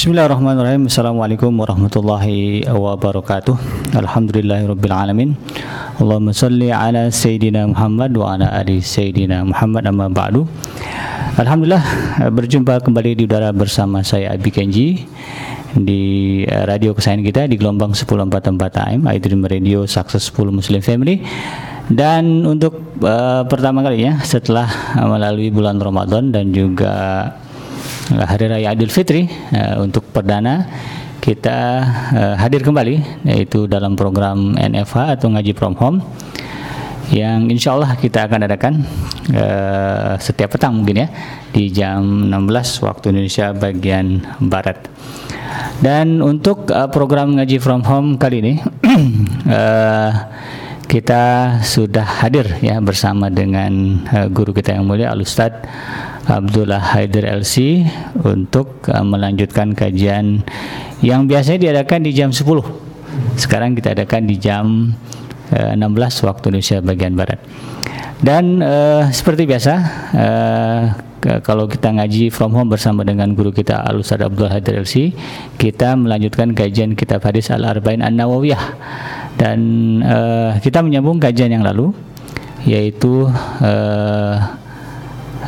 Bismillahirrahmanirrahim. Assalamualaikum warahmatullahi wabarakatuh. Alhamdulillahirabbil alamin. Allahumma salli ala sayyidina Muhammad wa ala ali sayyidina Muhammad amma ba'du. Alhamdulillah berjumpa kembali di udara bersama saya Abi Kenji di eh, radio kesayangan kita di gelombang 1044 AM iDream Radio Success 10 Muslim Family dan untuk uh, pertama kalinya setelah melalui bulan Ramadan dan juga Hari Raya Idul Fitri uh, untuk perdana kita uh, hadir kembali yaitu dalam program NFH atau ngaji from home yang insya Allah kita akan adakan uh, setiap petang mungkin ya di jam 16 waktu Indonesia bagian Barat. Dan untuk uh, program ngaji from home kali ini uh, kita sudah hadir ya bersama dengan uh, guru kita yang mulia Al Ustadz Abdullah Haider LC untuk uh, melanjutkan kajian yang biasanya diadakan di jam 10. Sekarang kita adakan di jam uh, 16 waktu Indonesia bagian barat. Dan uh, seperti biasa uh, kalau kita ngaji from home bersama dengan guru kita Al Ustaz Abdul Haider LC, kita melanjutkan kajian kitab hadis Al Arba'in An Nawawiyah. Dan uh, kita menyambung kajian yang lalu yaitu uh,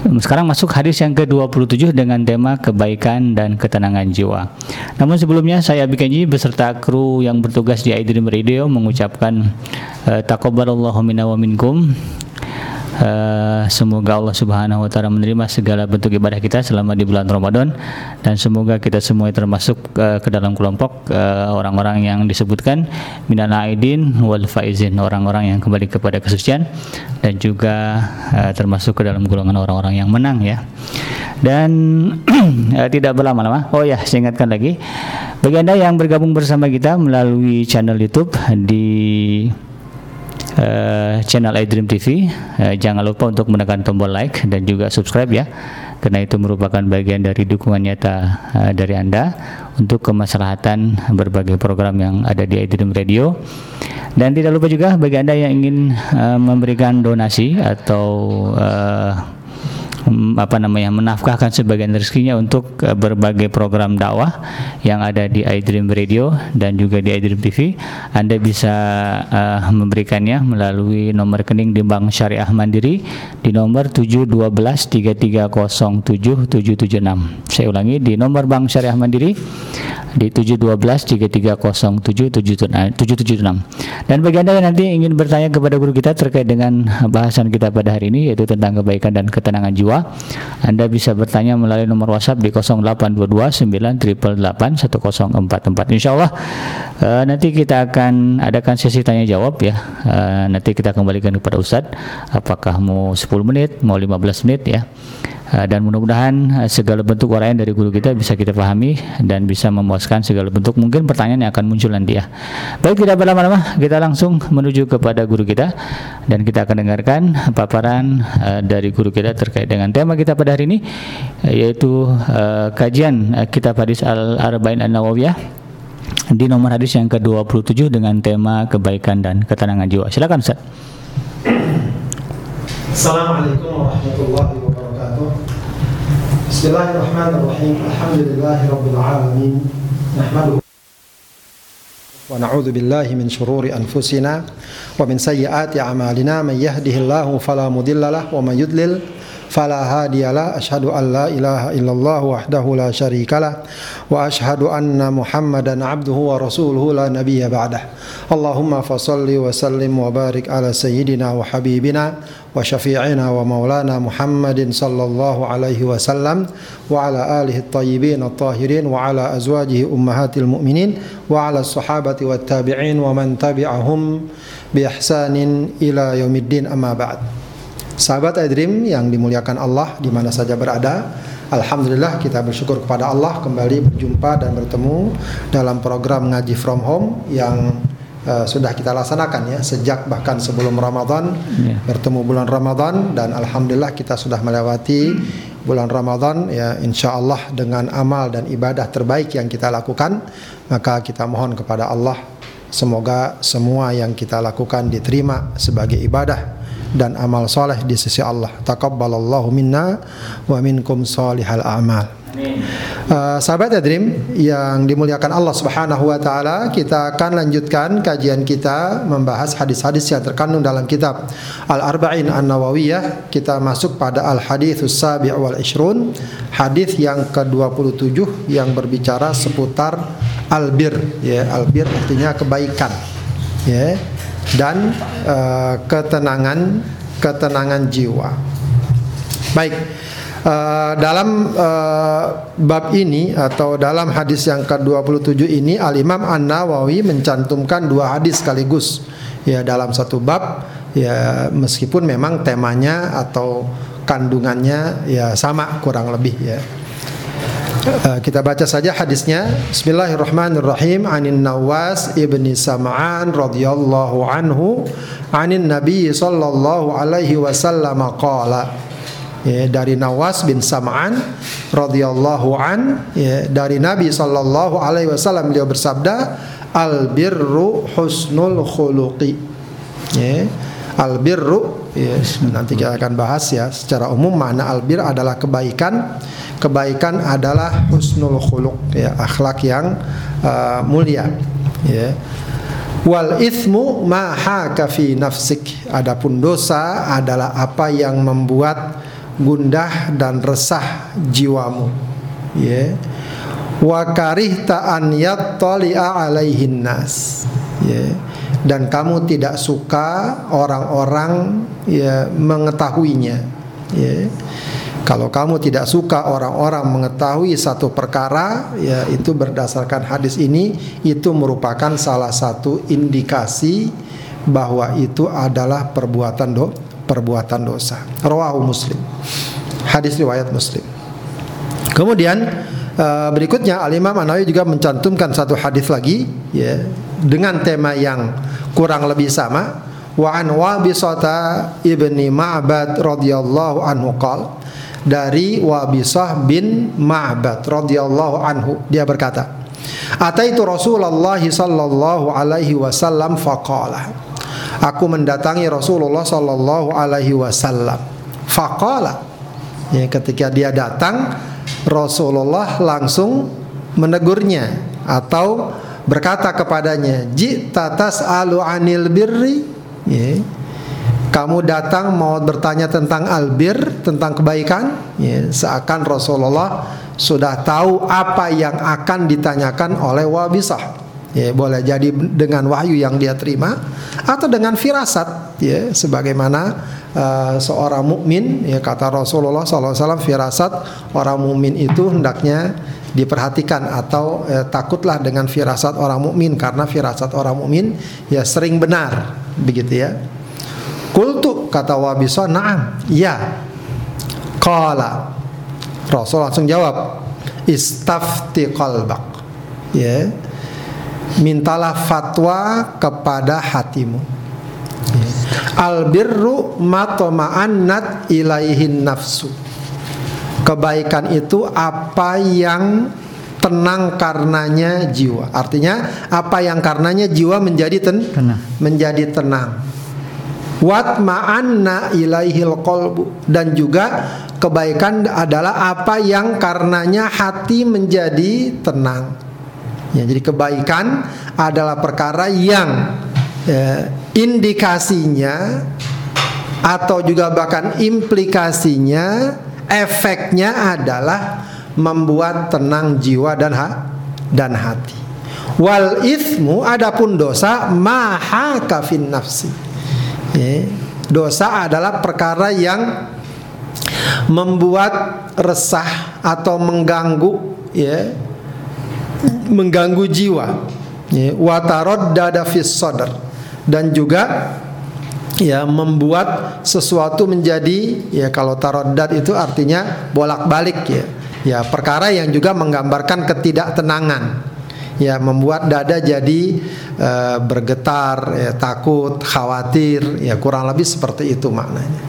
sekarang masuk hadis yang ke-27 dengan tema kebaikan dan ketenangan jiwa. Namun sebelumnya saya Abi Kenji beserta kru yang bertugas di iDream Radio mengucapkan uh, taqabbalallahu minna wa minkum Uh, semoga Allah Subhanahu wa taala menerima segala bentuk ibadah kita selama di bulan Ramadan dan semoga kita semua termasuk uh, ke dalam kelompok orang-orang uh, yang disebutkan minan aidin wal faizin orang-orang yang kembali kepada kesucian dan juga uh, termasuk ke dalam golongan orang-orang yang menang ya. Dan tidak berlama-lama. Oh ya, saya ingatkan lagi bagi Anda yang bergabung bersama kita melalui channel YouTube di uh, channel iDream TV. Uh, jangan lupa untuk menekan tombol like dan juga subscribe ya. Karena itu merupakan bagian dari dukungan nyata uh, dari Anda untuk kemaslahatan berbagai program yang ada di iDream Radio. Dan tidak lupa juga bagi Anda yang ingin uh, memberikan donasi atau uh, apa namanya menafkahkan sebagian rezekinya untuk uh, berbagai program dakwah yang ada di iDream Radio dan juga di iDream TV. Anda bisa uh, memberikannya melalui nomor rekening di Bank Syariah Mandiri di nomor 71233077776. Saya ulangi di nomor Bank Syariah Mandiri di 71233077776. Dan bagi Anda yang nanti ingin bertanya kepada guru kita terkait dengan bahasan kita pada hari ini yaitu tentang kebaikan dan ketenangan jiwa, Anda bisa bertanya melalui nomor WhatsApp di 0822 Insya Allah uh, nanti kita akan adakan sesi tanya jawab ya. Uh, nanti kita kembalikan kepada Ustadz apakah mau 10 menit, mau 15 menit ya. Uh, dan mudah-mudahan uh, segala bentuk uraian dari guru kita bisa kita pahami dan bisa memuaskan segala bentuk mungkin pertanyaan yang akan muncul nanti ya. Baik tidak berlama-lama kita langsung menuju kepada guru kita dan kita akan dengarkan paparan uh, dari guru kita terkait dengan tema kita pada hari ini yaitu kajian uh, kitab hadis Al Arba'in An Nawawiyah di nomor hadis yang ke-27 dengan tema kebaikan dan ketenangan jiwa. Silakan Ustaz. Assalamualaikum warahmatullahi. بسم الله الرحمن الرحيم. الحمد لله رب العالمين. نحمده ونعوذ بالله من شرور أنفسنا ومن سيئات أعمالنا. من يهده الله فلا مضل له ومن يضلل فلا هادي له أشهد أن لا إله إلا الله وحده لا شريك له وأشهد أن محمدا عبده ورسوله لا نبي بعده. اللهم فصل وسلم وبارك على سيدنا وحبيبنا وشفيعنا ومولانا محمد صلى الله عليه وسلم وعلى آله الطيبين الطاهرين وعلى أزواجه أمهات المؤمنين وعلى الصحابة والتابعين ومن تبعهم بإحسان إلى يوم الدين أما بعد. Sahabat iDream yang dimuliakan Allah di mana saja berada, Alhamdulillah kita bersyukur kepada Allah kembali berjumpa dan bertemu dalam program ngaji from home yang uh, sudah kita laksanakan ya sejak bahkan sebelum Ramadan yeah. bertemu bulan Ramadan dan alhamdulillah kita sudah melewati bulan Ramadan ya insya Allah dengan amal dan ibadah terbaik yang kita lakukan maka kita mohon kepada Allah semoga semua yang kita lakukan diterima sebagai ibadah dan amal soleh di sisi Allah. Taqabbalallahu minna wa minkum salihal a'mal. Uh, sahabat Adrim yang dimuliakan Allah Subhanahu wa taala, kita akan lanjutkan kajian kita membahas hadis-hadis yang terkandung dalam kitab Al-Arba'in An-Nawawiyah. Kita masuk pada Al-Haditsus Sabi' wal Ishrun, hadis yang ke-27 yang berbicara seputar albir ya, albir artinya kebaikan. Ya. Dan uh, ketenangan ketenangan jiwa. Baik. Uh, dalam uh, bab ini atau dalam hadis yang ke-27 ini Al Imam An-Nawawi mencantumkan dua hadis sekaligus ya dalam satu bab ya meskipun memang temanya atau kandungannya ya sama kurang lebih ya. Uh, kita baca saja hadisnya. Bismillahirrahmanirrahim. Anin Nawas ibni Sam'an radhiyallahu anhu Anin Nabi sallallahu alaihi wasallam qala. Ya, dari Nawas bin Sam'an radhiyallahu an ya, dari Nabi sallallahu alaihi wasallam beliau bersabda al birru husnul khuluqi. Ya, al birru ya, nanti kita akan bahas ya secara umum makna al bir adalah kebaikan kebaikan adalah husnul khuluq ya akhlak yang uh, mulia ya. Wal ithmu ma haka fi nafsik. Adapun dosa adalah apa yang membuat gundah dan resah jiwamu ya. Wa karihta an yattali'a alaihin nas ya. Dan kamu tidak suka orang-orang ya mengetahuinya ya kalau kamu tidak suka orang-orang mengetahui satu perkara ya itu berdasarkan hadis ini itu merupakan salah satu indikasi bahwa itu adalah perbuatan do perbuatan dosa. Rawahu Muslim. Hadis riwayat Muslim. Kemudian uh, berikutnya Al Imam An-Nawawi juga mencantumkan satu hadis lagi ya dengan tema yang kurang lebih sama wa an Wabisata ibni Ma'bad radhiyallahu anhu qal dari Wabisah bin Ma'bad radhiyallahu anhu dia berkata Ataitu Rasulullah sallallahu alaihi wasallam faqala Aku mendatangi Rasulullah sallallahu alaihi wasallam. Faqala. Ya, ketika dia datang, Rasulullah langsung menegurnya atau berkata kepadanya, "Jita tas'alu 'anil birri?" Ya. Kamu datang mau bertanya tentang albir, tentang kebaikan, ya, seakan Rasulullah sudah tahu apa yang akan ditanyakan oleh Wabisah. Ya, boleh jadi dengan wahyu yang dia terima atau dengan firasat ya sebagaimana uh, seorang mukmin ya kata Rasulullah SAW firasat orang mukmin itu hendaknya diperhatikan atau eh, takutlah dengan firasat orang mukmin karena firasat orang mukmin ya sering benar begitu ya. Kata Wabisa na'am. Ya. Qala. Rasul langsung jawab istafti qalbak. Ya. Mintalah fatwa kepada hatimu. Albirru matoma'annat ilaihin nafsu. Kebaikan itu apa yang tenang karenanya jiwa. Artinya apa yang karenanya jiwa menjadi ten tenang. menjadi tenang wat ma'anna ilaihil qalbu dan juga kebaikan adalah apa yang karenanya hati menjadi tenang Ya, jadi kebaikan adalah perkara yang ya, indikasinya atau juga bahkan implikasinya, efeknya adalah membuat tenang jiwa dan ha dan hati. Wal ismu adapun dosa maha kafin nafsi. Ya, dosa adalah perkara yang membuat resah atau mengganggu ya. Mengganggu jiwa ya, watarod dada dan juga ya membuat sesuatu menjadi ya kalau taroddad itu artinya bolak-balik ya. Ya perkara yang juga menggambarkan ketidaktenangan ya membuat dada jadi uh, bergetar ya, takut khawatir ya kurang lebih seperti itu maknanya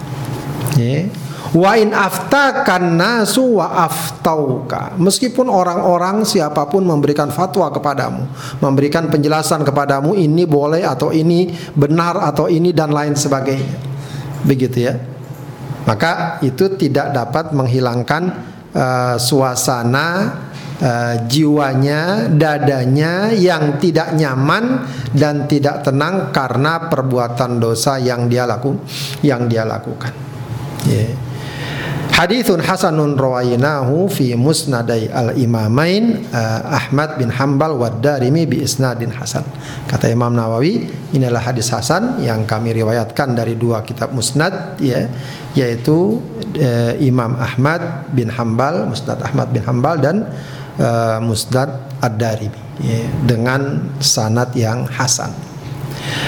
ya Wa in aftakan nasu wa aftauka. Meskipun orang-orang siapa pun memberikan fatwa kepadamu, memberikan penjelasan kepadamu ini boleh atau ini benar atau ini dan lain sebagainya. Begitu ya. Maka itu tidak dapat menghilangkan uh, suasana uh, jiwanya, dadanya yang tidak nyaman dan tidak tenang karena perbuatan dosa yang dia laku yang dia lakukan. Yeah. Hadithun hasanun rawainahu fi musnadai al-imamain uh, Ahmad bin Hambal wa Darimi bi isnadin hasan. Kata Imam Nawawi, inilah hadis hasan yang kami riwayatkan dari dua kitab musnad ya, yaitu uh, Imam Ahmad bin Hambal, Musnad Ahmad bin Hambal dan uh, Musnad Ad-Darimi ya, dengan sanad yang hasan.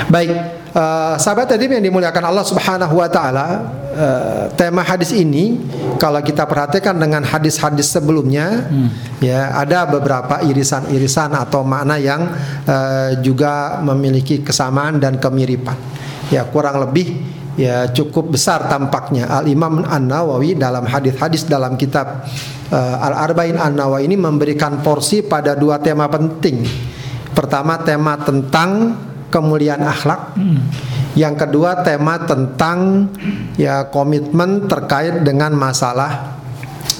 Baik, Uh, sahabat tadi yang dimuliakan Allah Subhanahu wa taala, uh, tema hadis ini kalau kita perhatikan dengan hadis-hadis sebelumnya hmm. ya ada beberapa irisan-irisan atau makna yang uh, juga memiliki kesamaan dan kemiripan. Ya, kurang lebih ya cukup besar tampaknya Al Imam An Nawawi dalam hadis-hadis dalam kitab uh, Al Arba'in An Nawawi ini memberikan porsi pada dua tema penting. Pertama tema tentang kemuliaan akhlak. Hmm. Yang kedua tema tentang ya komitmen terkait dengan masalah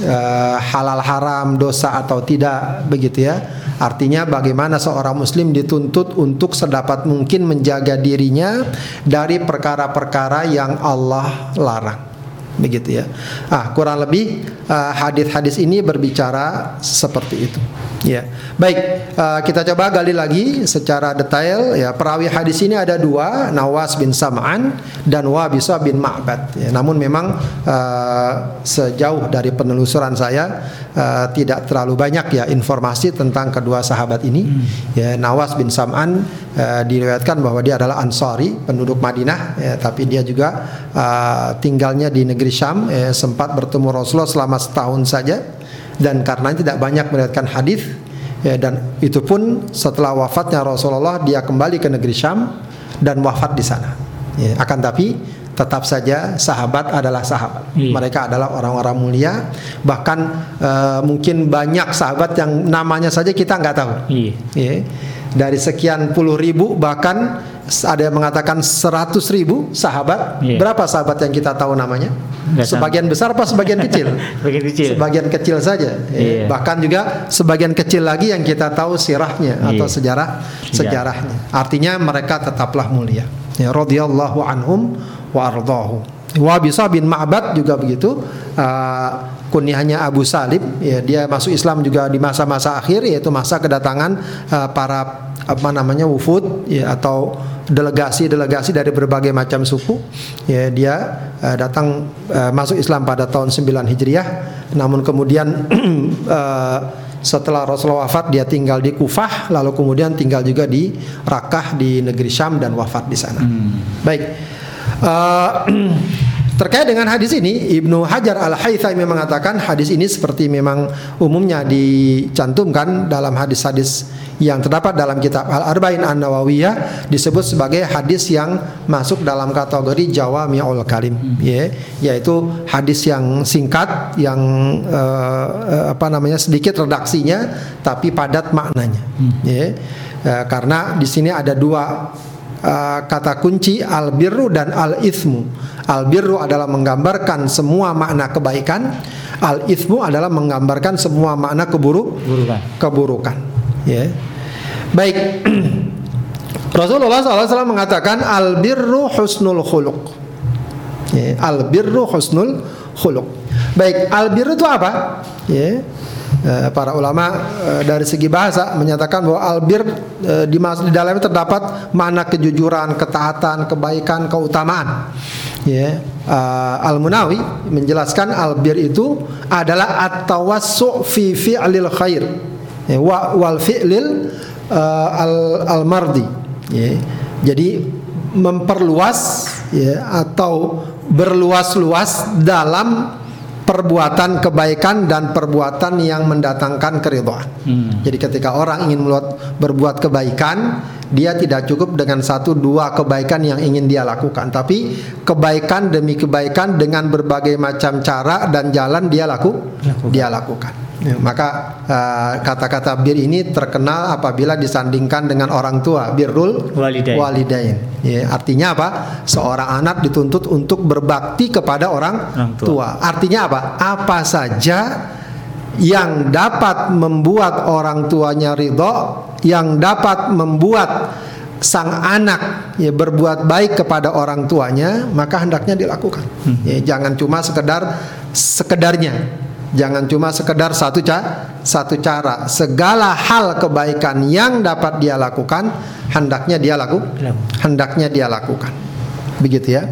uh, halal haram, dosa atau tidak begitu ya. Artinya bagaimana seorang muslim dituntut untuk sedapat mungkin menjaga dirinya dari perkara-perkara yang Allah larang. Begitu ya. Ah, kurang lebih uh, hadis-hadis ini berbicara seperti itu. Ya, baik uh, kita coba gali lagi secara detail. Ya, perawi hadis ini ada dua, Nawas bin Sam'an dan Wabisa bin Ma'bad. Ya, namun memang uh, sejauh dari penelusuran saya uh, tidak terlalu banyak ya informasi tentang kedua sahabat ini. Hmm. Ya, Nawas bin Sam'an uh, diriwayatkan bahwa dia adalah Ansari, penduduk Madinah, ya, tapi dia juga uh, tinggalnya di negeri Syam, ya, sempat bertemu Rasulullah selama setahun saja dan karena tidak banyak meriwayatkan hadis ya, dan itu pun setelah wafatnya Rasulullah dia kembali ke negeri Syam dan wafat di sana. Ya, akan tapi tetap saja sahabat adalah sahabat. Iya. Mereka adalah orang-orang mulia. Bahkan uh, mungkin banyak sahabat yang namanya saja kita nggak tahu. Iya. Ya. Dari sekian puluh ribu bahkan ada yang mengatakan seratus ribu sahabat. Yeah. Berapa sahabat yang kita tahu namanya? Gak sebagian besar apa sebagian kecil? sebagian kecil. Sebagian kecil saja. Yeah. Bahkan juga sebagian kecil lagi yang kita tahu sirahnya yeah. atau sejarah sejarahnya. Artinya mereka tetaplah mulia. Ya radhiyallahu anhum wa ardhahu. Wabisa bin Ma'bad juga begitu. Uh, kunyahnya Abu Salib ya dia masuk Islam juga di masa-masa akhir yaitu masa kedatangan uh, para apa namanya wufud ya atau delegasi-delegasi dari berbagai macam suku. Ya, dia uh, datang uh, masuk Islam pada tahun 9 Hijriah. Namun kemudian uh, setelah Rasulullah wafat dia tinggal di Kufah, lalu kemudian tinggal juga di Rakah di negeri Syam dan wafat di sana. Hmm. Baik. Uh, Terkait dengan hadis ini, Ibnu Hajar Al-Haythami mengatakan hadis ini seperti memang umumnya dicantumkan dalam hadis-hadis yang terdapat dalam kitab Al-Arba'in An-Nawawiyah disebut sebagai hadis yang masuk dalam kategori Jawami'ul Kalim, hmm. ya, yaitu hadis yang singkat yang uh, apa namanya sedikit redaksinya tapi padat maknanya. Hmm. Ya. Uh, karena di sini ada dua uh, kata kunci al-birru dan al-ithmu. Al-birru adalah menggambarkan semua makna kebaikan, al-ithmu adalah menggambarkan semua makna keburuk keburukan. keburukan. Ya. Baik. Rasulullah SAW mengatakan al-birru husnul khuluq. Ya, al-birru husnul khuluq. Baik, al-birru itu apa? Ya. Eh, para ulama eh, dari segi bahasa menyatakan bahwa albir eh, di, dalamnya terdapat makna kejujuran, ketaatan, kebaikan, keutamaan. Ya, Al Munawi menjelaskan albir itu adalah at-tawassu fi fi'lil khair. Ya, wa, wal fi'lil uh, al, al mardi. Ya, jadi memperluas ya atau berluas-luas dalam perbuatan kebaikan dan perbuatan yang mendatangkan keridhaan. Hmm. Jadi ketika orang ingin berbuat kebaikan, dia tidak cukup dengan satu dua kebaikan yang ingin dia lakukan, tapi kebaikan demi kebaikan dengan berbagai macam cara dan jalan dia laku, lakukan. dia lakukan. Ya, maka uh, kata-kata bir ini terkenal apabila disandingkan dengan orang tua birrul walidain. walidain. Ya, artinya apa? Seorang anak dituntut untuk berbakti kepada orang, orang tua. tua. Artinya apa? Apa saja yang dapat membuat orang tuanya ridho, yang dapat membuat sang anak ya berbuat baik kepada orang tuanya, maka hendaknya dilakukan. Hmm. Ya, jangan cuma sekedar sekedarnya. Jangan cuma sekedar satu ca satu cara. Segala hal kebaikan yang dapat dia lakukan, hendaknya dia laku, hendaknya dia lakukan. Begitu ya.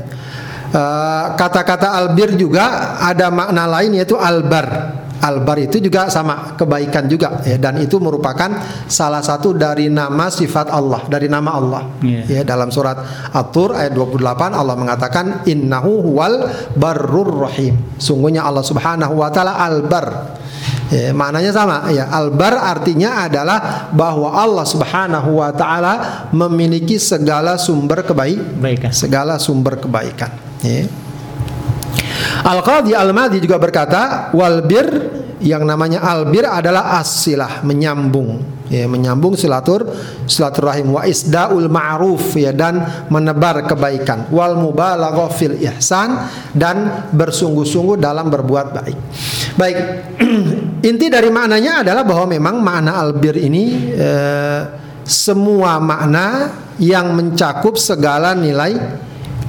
Eh, kata-kata uh, albir juga ada makna lain yaitu albar. Albar itu juga sama kebaikan juga ya dan itu merupakan salah satu dari nama sifat Allah dari nama Allah yeah. ya dalam surat At-Tur ayat 28 Allah mengatakan innahu huwal barrur rahim sungguhnya Allah Subhanahu wa taala albar Ya, maknanya sama ya. Albar artinya adalah bahwa Allah Subhanahu wa taala memiliki segala sumber kebaikan. Segala sumber kebaikan. Ya. Al-Qadhi Al-Madi juga berkata, walbir yang namanya albir adalah asilah menyambung. Ya menyambung silatur silaturahim. Wa isdaul ma'ruf ya dan menebar kebaikan. Wal mubalaghah fil ihsan dan bersungguh-sungguh dalam berbuat baik. Baik, inti dari maknanya adalah bahwa memang makna albir ini eh, semua makna yang mencakup segala nilai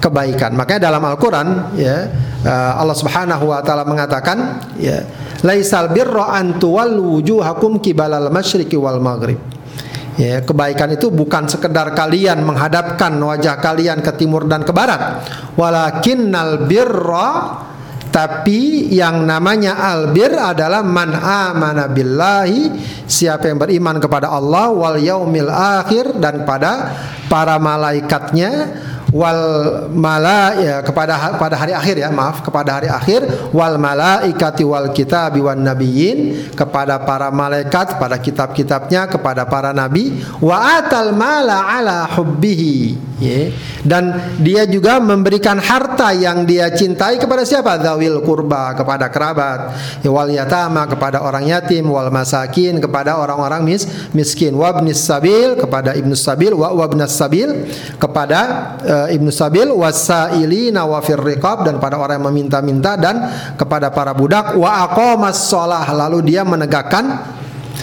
kebaikan. Makanya dalam Al-Qur'an ya uh, Allah Subhanahu wa taala mengatakan ya laisal birra an wujuhakum kibalal masyriqi wal maghrib. Ya, kebaikan itu bukan sekedar kalian menghadapkan wajah kalian ke timur dan ke barat. Walakinnal birra tapi yang namanya albir adalah man amana billahi siapa yang beriman kepada Allah wal yaumil akhir dan pada para malaikatnya wal mala ya kepada pada hari akhir ya maaf kepada hari akhir wal malaikati wal kitabi wan nabiyyin kepada para malaikat pada kitab-kitabnya kepada para nabi wa atal mala ala hubbihi ya. Dan dia juga memberikan harta yang dia cintai kepada siapa? Zawil kurba kepada kerabat ya, wal yatama kepada orang yatim wal masakin kepada orang-orang mis miskin wabnis sabil kepada ibnu sabil wa wabnas sabil kepada uh, Ibnu Sabil wasailina wa riqab dan pada orang yang meminta-minta dan kepada para budak wa aqamas shalah lalu dia menegakkan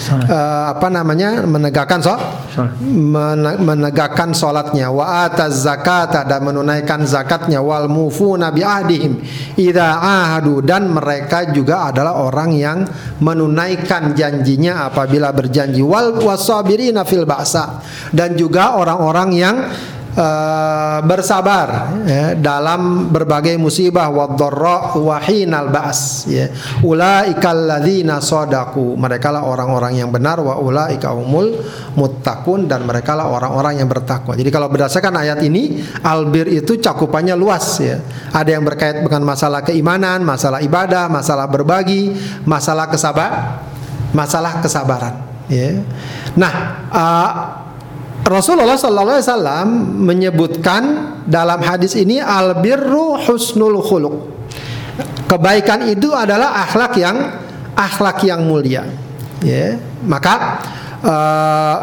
Uh, apa namanya menegakkan so, menegakkan solatnya. Wa ataz zakata dan menunaikan zakatnya. Wal mufuna bi ahdihim idza ahadu dan mereka juga adalah orang yang menunaikan janjinya apabila berjanji. Wal wasabirina fil ba'sa dan juga orang-orang yang uh, bersabar ya, dalam berbagai musibah wadharra wa hinal ba's ya. Ulaikal ladzina sadaku. Mereka lah orang-orang yang benar wa ulaika humul muttaqun dan mereka lah orang-orang yang bertakwa. Jadi kalau berdasarkan ayat ini albir itu cakupannya luas ya. Ada yang berkait dengan masalah keimanan masalah ibadah masalah berbagi masalah kesabar masalah kesabaran ya. Nah uh, Rasulullah Sallallahu Alaihi Wasallam menyebutkan dalam hadis ini albirru husnul khuluq. Kebaikan itu adalah akhlak yang akhlak yang mulia. Ya, maka uh,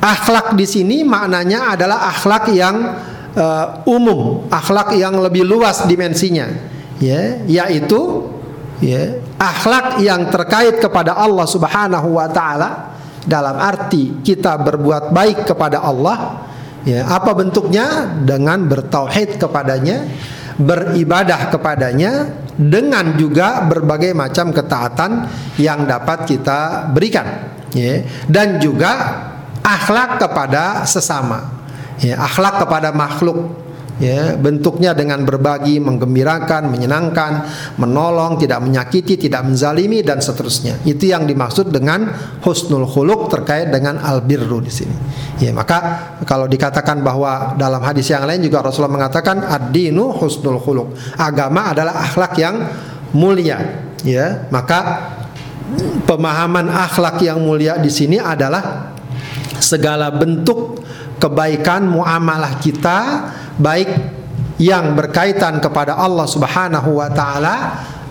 akhlak di sini maknanya adalah akhlak yang uh, umum, akhlak yang lebih luas dimensinya. Ya, yaitu ya, akhlak yang terkait kepada Allah Subhanahu wa taala dalam arti kita berbuat baik kepada Allah ya apa bentuknya? Dengan bertauhid kepadanya beribadah kepadanya dengan juga berbagai macam ketaatan yang dapat kita berikan ya dan juga akhlak kepada sesama ya akhlak kepada makhluk ya bentuknya dengan berbagi menggembirakan menyenangkan menolong tidak menyakiti tidak menzalimi dan seterusnya. Itu yang dimaksud dengan husnul khuluq terkait dengan albirru di sini. Ya maka kalau dikatakan bahwa dalam hadis yang lain juga Rasulullah mengatakan ad-dinu husnul khuluq. Agama adalah akhlak yang mulia. Ya maka pemahaman akhlak yang mulia di sini adalah segala bentuk kebaikan muamalah kita baik yang berkaitan kepada Allah Subhanahu wa taala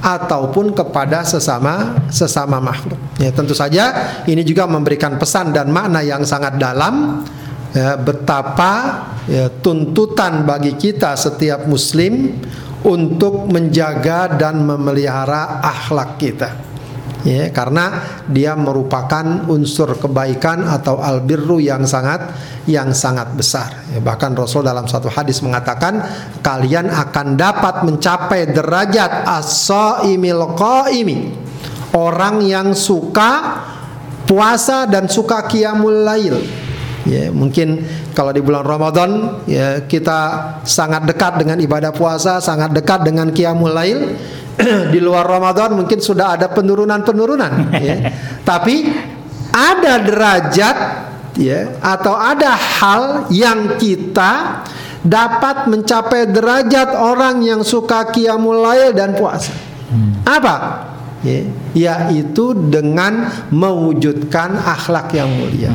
ataupun kepada sesama sesama makhluk. Ya, tentu saja ini juga memberikan pesan dan makna yang sangat dalam ya, betapa ya, tuntutan bagi kita setiap muslim untuk menjaga dan memelihara akhlak kita. Ya karena dia merupakan unsur kebaikan atau albirru yang sangat yang sangat besar. Ya, bahkan Rasul dalam satu hadis mengatakan kalian akan dapat mencapai derajat as-saimil qaimi. Orang yang suka puasa dan suka qiyamul lail. Ya mungkin kalau di bulan Ramadan ya kita sangat dekat dengan ibadah puasa sangat dekat dengan qiyamul lail di luar Ramadan mungkin sudah ada penurunan-penurunan ya. Tapi ada derajat ya atau ada hal yang kita dapat mencapai derajat orang yang suka qiyamul lail dan puasa. Hmm. Apa? Ya, yaitu dengan mewujudkan akhlak yang mulia.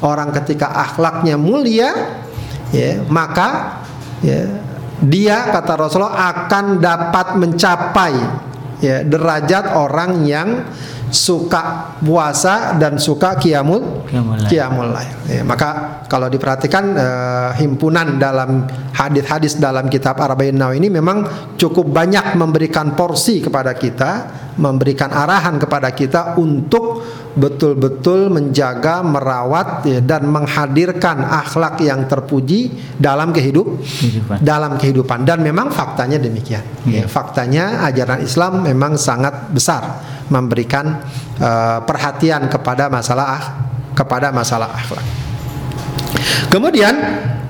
Orang ketika akhlaknya mulia, ya, maka ya, dia kata Rasulullah akan dapat mencapai ya derajat orang yang suka puasa dan suka kiamul kiamul lail. Ya, maka kalau diperhatikan uh, himpunan dalam hadis-hadis dalam kitab Arba'in Nawawi ini memang cukup banyak memberikan porsi kepada kita, memberikan arahan kepada kita untuk betul-betul menjaga, merawat ya, dan menghadirkan akhlak yang terpuji dalam kehidup kehidupan. dalam kehidupan dan memang faktanya demikian. Yeah. Ya, faktanya ajaran Islam memang sangat besar memberikan uh, perhatian kepada masalah kepada masalah akhlak. Kemudian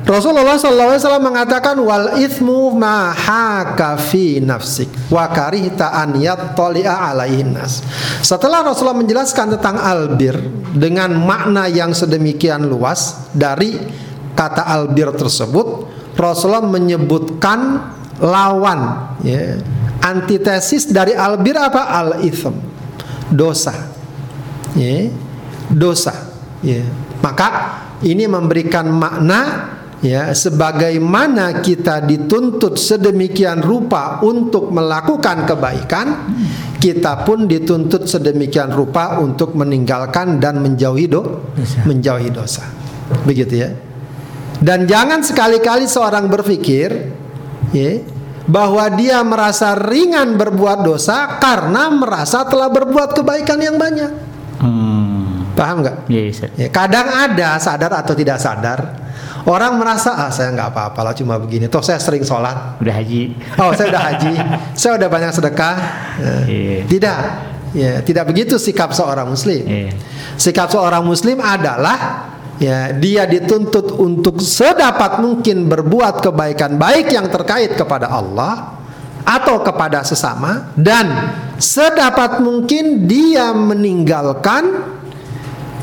Rasulullah SAW mengatakan wal ithmu ma haka fi nafsik wa karihta an yattali'a. Setelah Rasulullah menjelaskan tentang albir dengan makna yang sedemikian luas dari kata albir tersebut, Rasulullah menyebutkan lawan ya, antitesis dari albir apa? Al ithm. Dosa. Ya, dosa. Ya. Maka ini memberikan makna ya sebagaimana kita dituntut sedemikian rupa untuk melakukan kebaikan kita pun dituntut sedemikian rupa untuk meninggalkan dan menjauhi do dosa. menjauhi dosa begitu ya dan jangan sekali-kali seorang berpikir ya bahwa dia merasa ringan berbuat dosa karena merasa telah berbuat kebaikan yang banyak hmm. Paham nggak yes, ya, kadang ada sadar atau tidak sadar Orang merasa ah saya nggak apa-apa lah cuma begini. Toh saya sering sholat. Udah haji. Oh saya udah haji. saya udah banyak sedekah. Yeah. Tidak. Ya tidak begitu sikap seorang muslim. Yeah. Sikap seorang muslim adalah ya dia dituntut untuk sedapat mungkin berbuat kebaikan baik yang terkait kepada Allah atau kepada sesama dan sedapat mungkin dia meninggalkan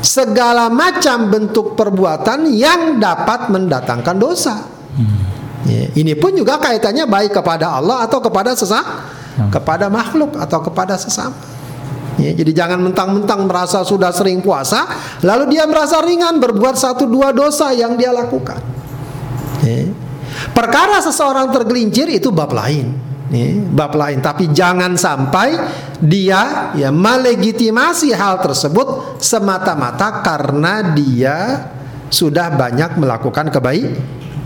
segala macam bentuk perbuatan yang dapat mendatangkan dosa. Hmm. Ya, ini pun juga kaitannya baik kepada Allah atau kepada sesama, hmm. kepada makhluk atau kepada sesama. Ya, jadi jangan mentang-mentang merasa sudah sering puasa, lalu dia merasa ringan berbuat satu dua dosa yang dia lakukan. Ya. Perkara seseorang tergelincir itu bab lain. Nih, bab lain. Tapi jangan sampai dia ya melegitimasi hal tersebut semata-mata karena dia sudah banyak melakukan kebaik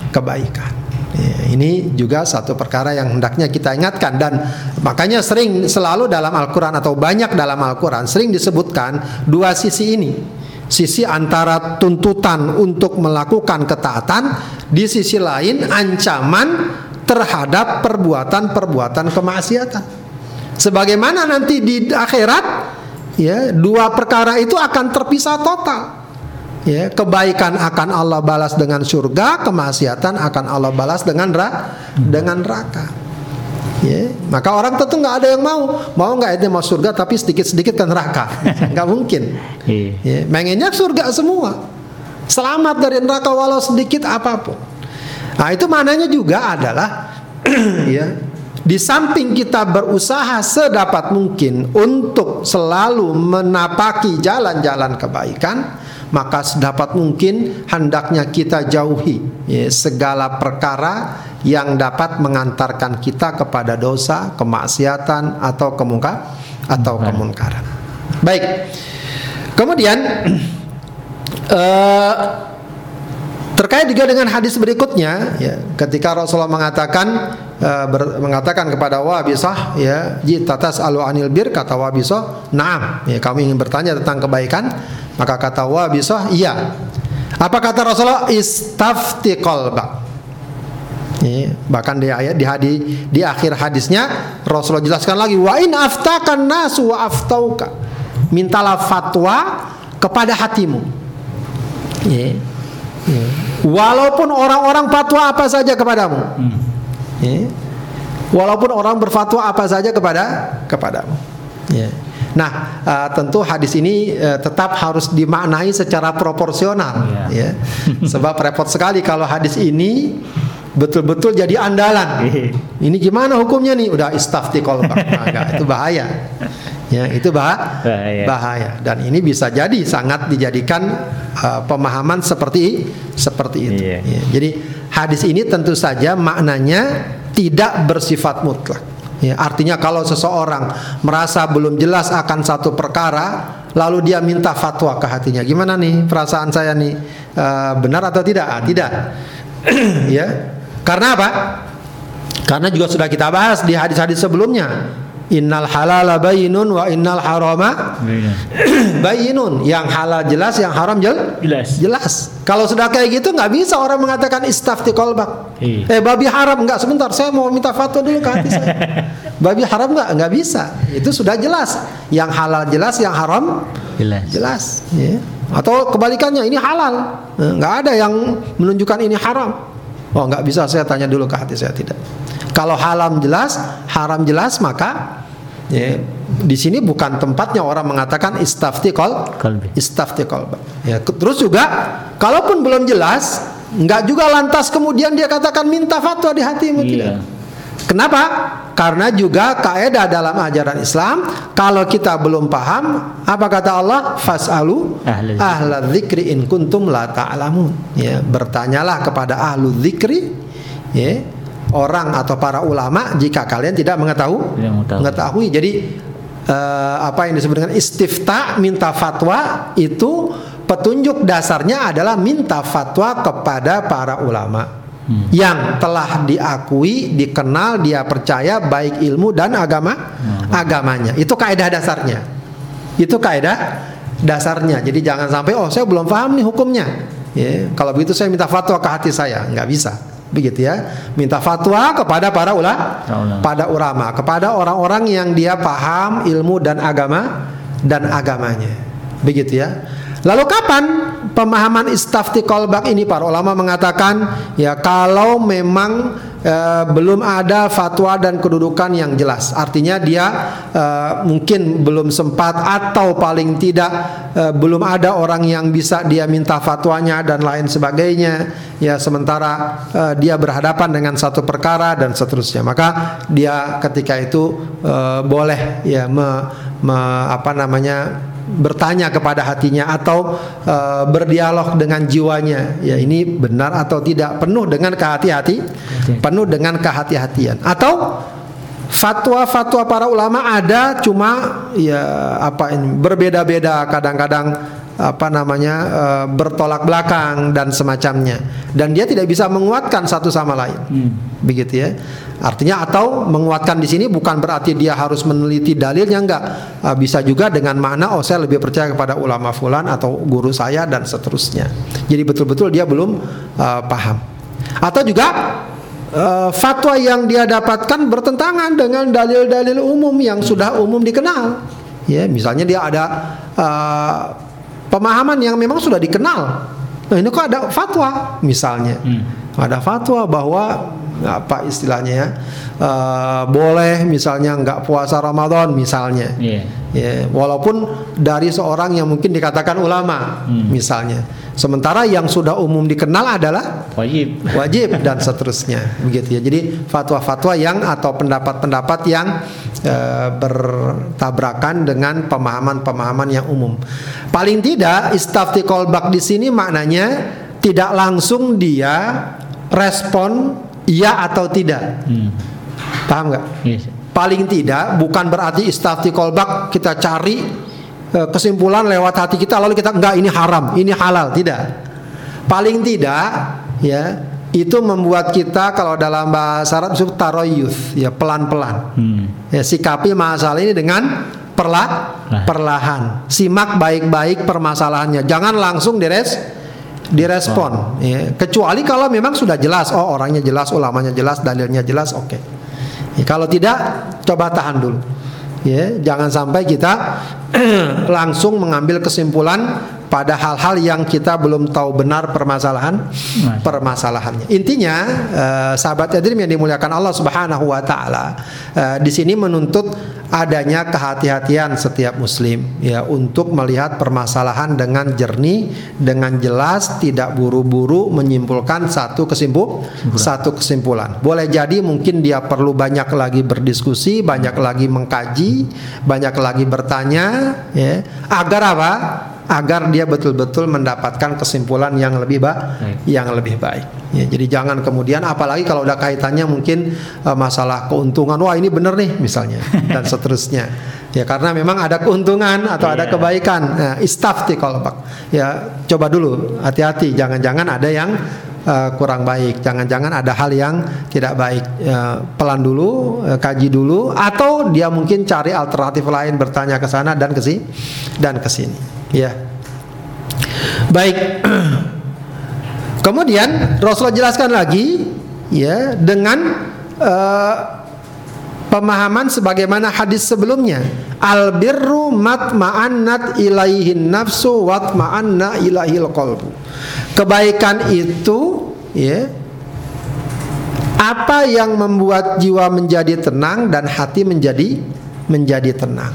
kebaikan. Ya, ini juga satu perkara yang hendaknya kita ingatkan dan makanya sering selalu dalam Al-Qur'an atau banyak dalam Al-Qur'an sering disebutkan dua sisi ini. Sisi antara tuntutan untuk melakukan ketaatan, di sisi lain ancaman terhadap perbuatan-perbuatan kemaksiatan. Sebagaimana nanti di akhirat ya, dua perkara itu akan terpisah total. Ya, kebaikan akan Allah balas dengan surga, kemaksiatan akan Allah balas dengan ra dengan neraka. Ya, maka orang tentu nggak ada yang mau, mau nggak itu mau surga tapi sedikit-sedikit ke neraka, nggak mungkin. Iya. Ya, mengennya surga semua, selamat dari neraka walau sedikit apa pun. Nah, itu maknanya juga adalah ya, di samping kita berusaha sedapat mungkin untuk selalu menapaki jalan-jalan kebaikan, maka sedapat mungkin hendaknya kita jauhi ya, segala perkara yang dapat mengantarkan kita kepada dosa, kemaksiatan atau kemungkar atau kemunkaran. Baik. Kemudian uh, Terkait juga dengan hadis berikutnya, ya, ketika Rasulullah mengatakan, uh, ber, mengatakan kepada Wabisah ya jitatas alu anil bir kata Wabisah naam ya kami ingin bertanya tentang kebaikan maka kata Wabisah iya apa kata Rasulullah istafti qalbak Ya, bahkan di ayat di hadis di akhir hadisnya Rasulullah jelaskan lagi wa in aftakan nasu wa aftauka. Mintalah fatwa kepada hatimu. Ya. Ya. Walaupun orang-orang fatwa apa saja kepadamu. Hmm. Ya. Walaupun orang berfatwa apa saja kepada kepadamu. Ya. Nah, uh, tentu hadis ini uh, tetap harus dimaknai secara proporsional, ya. ya. Sebab repot sekali kalau hadis ini betul-betul jadi andalan. Iya. Ini gimana hukumnya nih? Udah istafti kolbak. Nah, itu bahaya. Ya, itu bah bahaya. bahaya. Dan ini bisa jadi sangat dijadikan uh, pemahaman seperti seperti itu. Iya. Ya, jadi hadis ini tentu saja maknanya tidak bersifat mutlak. Ya, artinya kalau seseorang merasa belum jelas akan satu perkara, lalu dia minta fatwa ke hatinya, gimana nih perasaan saya nih uh, benar atau tidak? Ah, tidak. ya, karena apa? Karena juga sudah kita bahas di hadis-hadis sebelumnya. Innal halala bayinun wa innal harama bayinun. Yang halal jelas, yang haram jel jelas. Jelas. Kalau sudah kayak gitu nggak bisa orang mengatakan istafti kolbak. Iya. Eh babi haram nggak sebentar. Saya mau minta fatwa dulu ke hati saya. babi haram nggak nggak bisa. Itu sudah jelas. Yang halal jelas, yang haram jelas. Jelas. Ya. Atau kebalikannya ini halal. Nggak ada yang menunjukkan ini haram. Oh nggak bisa saya tanya dulu ke hati saya tidak. Kalau haram jelas, haram jelas maka ya, di sini bukan tempatnya orang mengatakan istafti kol, istafti kol. Ya, terus juga kalaupun belum jelas, nggak juga lantas kemudian dia katakan minta fatwa di hatimu iya. tidak. Kenapa? Karena juga kaidah dalam ajaran Islam kalau kita belum paham apa kata Allah fasalu ahla dzikri in kuntum la ta'lamun ya bertanyalah kepada ahlu dzikri ya orang atau para ulama jika kalian tidak mengetahui mengetahui jadi uh, apa yang disebut dengan istifta minta fatwa itu petunjuk dasarnya adalah minta fatwa kepada para ulama hmm. yang telah diakui, dikenal, dia percaya baik ilmu dan agama hmm. agamanya. Itu kaidah dasarnya. Itu kaidah dasarnya. Jadi jangan sampai oh saya belum paham nih hukumnya. Ya, kalau begitu saya minta fatwa ke hati saya, nggak bisa. Begitu ya. Minta fatwa kepada para ulama, pada ulama, kepada orang-orang yang dia paham ilmu dan agama dan agamanya. Begitu ya. Lalu kapan pemahaman istafti kolbak ini para ulama mengatakan ya kalau memang e, belum ada fatwa dan kedudukan yang jelas. Artinya dia e, mungkin belum sempat atau paling tidak e, belum ada orang yang bisa dia minta fatwanya dan lain sebagainya. Ya sementara e, dia berhadapan dengan satu perkara dan seterusnya. Maka dia ketika itu e, boleh ya me, me, apa namanya bertanya kepada hatinya atau uh, berdialog dengan jiwanya. Ya ini benar atau tidak? Penuh dengan kehati-hati penuh dengan kehati-hatian. Atau fatwa-fatwa para ulama ada cuma ya apa ini berbeda-beda kadang-kadang apa namanya e, bertolak belakang dan semacamnya. Dan dia tidak bisa menguatkan satu sama lain. Hmm. begitu ya artinya atau menguatkan di sini bukan berarti dia harus meneliti dalilnya enggak. E, bisa juga dengan makna oh saya lebih percaya kepada ulama fulan atau guru saya dan seterusnya. Jadi betul-betul dia belum e, paham. Atau juga uh, fatwa yang dia dapatkan bertentangan dengan dalil-dalil umum yang sudah umum dikenal. Ya misalnya dia ada uh, pemahaman yang memang sudah dikenal. Nah ini kok ada fatwa misalnya, hmm. ada fatwa bahwa apa istilahnya ya uh, boleh misalnya nggak puasa Ramadan misalnya, yeah. ya walaupun dari seorang yang mungkin dikatakan ulama hmm. misalnya. Sementara yang sudah umum dikenal adalah wajib, wajib dan seterusnya, begitu ya. Jadi fatwa-fatwa yang atau pendapat-pendapat yang e, bertabrakan dengan pemahaman-pemahaman yang umum. Paling tidak istafti kolbak di sini maknanya tidak langsung dia respon iya atau tidak. Hmm. Paham nggak? Yes. Paling tidak bukan berarti istafti kolbak kita cari Eh, kesimpulan lewat hati kita lalu kita enggak ini haram, ini halal, tidak. Paling tidak ya itu membuat kita kalau dalam bahasa Arab disebut taroyuth ya pelan-pelan. Hmm. Ya, sikapi masalah ini dengan perla Nah. perlahan. Simak baik-baik permasalahannya. Jangan langsung dires direspon. Ya. Kecuali kalau memang sudah jelas, oh orangnya jelas, ulamanya jelas, dalilnya jelas, oke. Ya, kalau tidak, coba tahan dulu. Ya, jangan sampai kita langsung mengambil kesimpulan pada hal-hal yang kita belum tahu benar permasalahan permasalahannya. Intinya eh, sahabat Yadrim yang dimuliakan Allah Subhanahu wa taala eh, di sini menuntut adanya kehati-hatian setiap muslim ya untuk melihat permasalahan dengan jernih, dengan jelas, tidak buru-buru menyimpulkan satu kesimpul satu kesimpulan. Boleh jadi mungkin dia perlu banyak lagi berdiskusi, banyak lagi mengkaji, banyak lagi bertanya ya agar apa? agar dia betul-betul mendapatkan kesimpulan yang lebih ba Baik. yang lebih baik. Ya, jadi jangan kemudian apalagi kalau udah kaitannya mungkin eh, masalah keuntungan, wah ini bener nih misalnya dan seterusnya. Ya karena memang ada keuntungan atau ada Iya. kebaikan. Nah, istafti kalau Pak. Ya coba dulu hati-hati jangan-jangan ada yang eh, kurang baik, jangan-jangan ada hal yang tidak baik. Ya, pelan dulu, eh, kaji dulu atau dia mungkin cari alternatif lain bertanya ke sana dan ke sini dan ke sini. Ya. Baik. Kemudian Rasulullah jelaskan lagi ya dengan eh, pemahaman sebagaimana hadis sebelumnya. Al birru matma'annat ilaihin nafsu watma'anna ilaihil qalbu. Kebaikan itu ya apa yang membuat jiwa menjadi tenang dan hati menjadi menjadi tenang.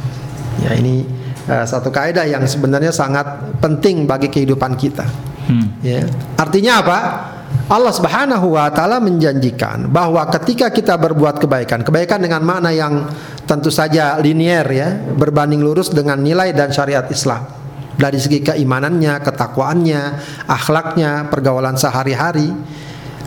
Ya ini eh, satu kaidah yang sebenarnya sangat penting bagi kehidupan kita. Hmm. Ya. Artinya apa? Allah Subhanahu wa taala menjanjikan bahwa ketika kita berbuat kebaikan, kebaikan dengan makna yang tentu saja linier ya, berbanding lurus dengan nilai dan syariat Islam. Dari segi keimanannya, ketakwaannya, akhlaknya, pergaulan sehari-hari.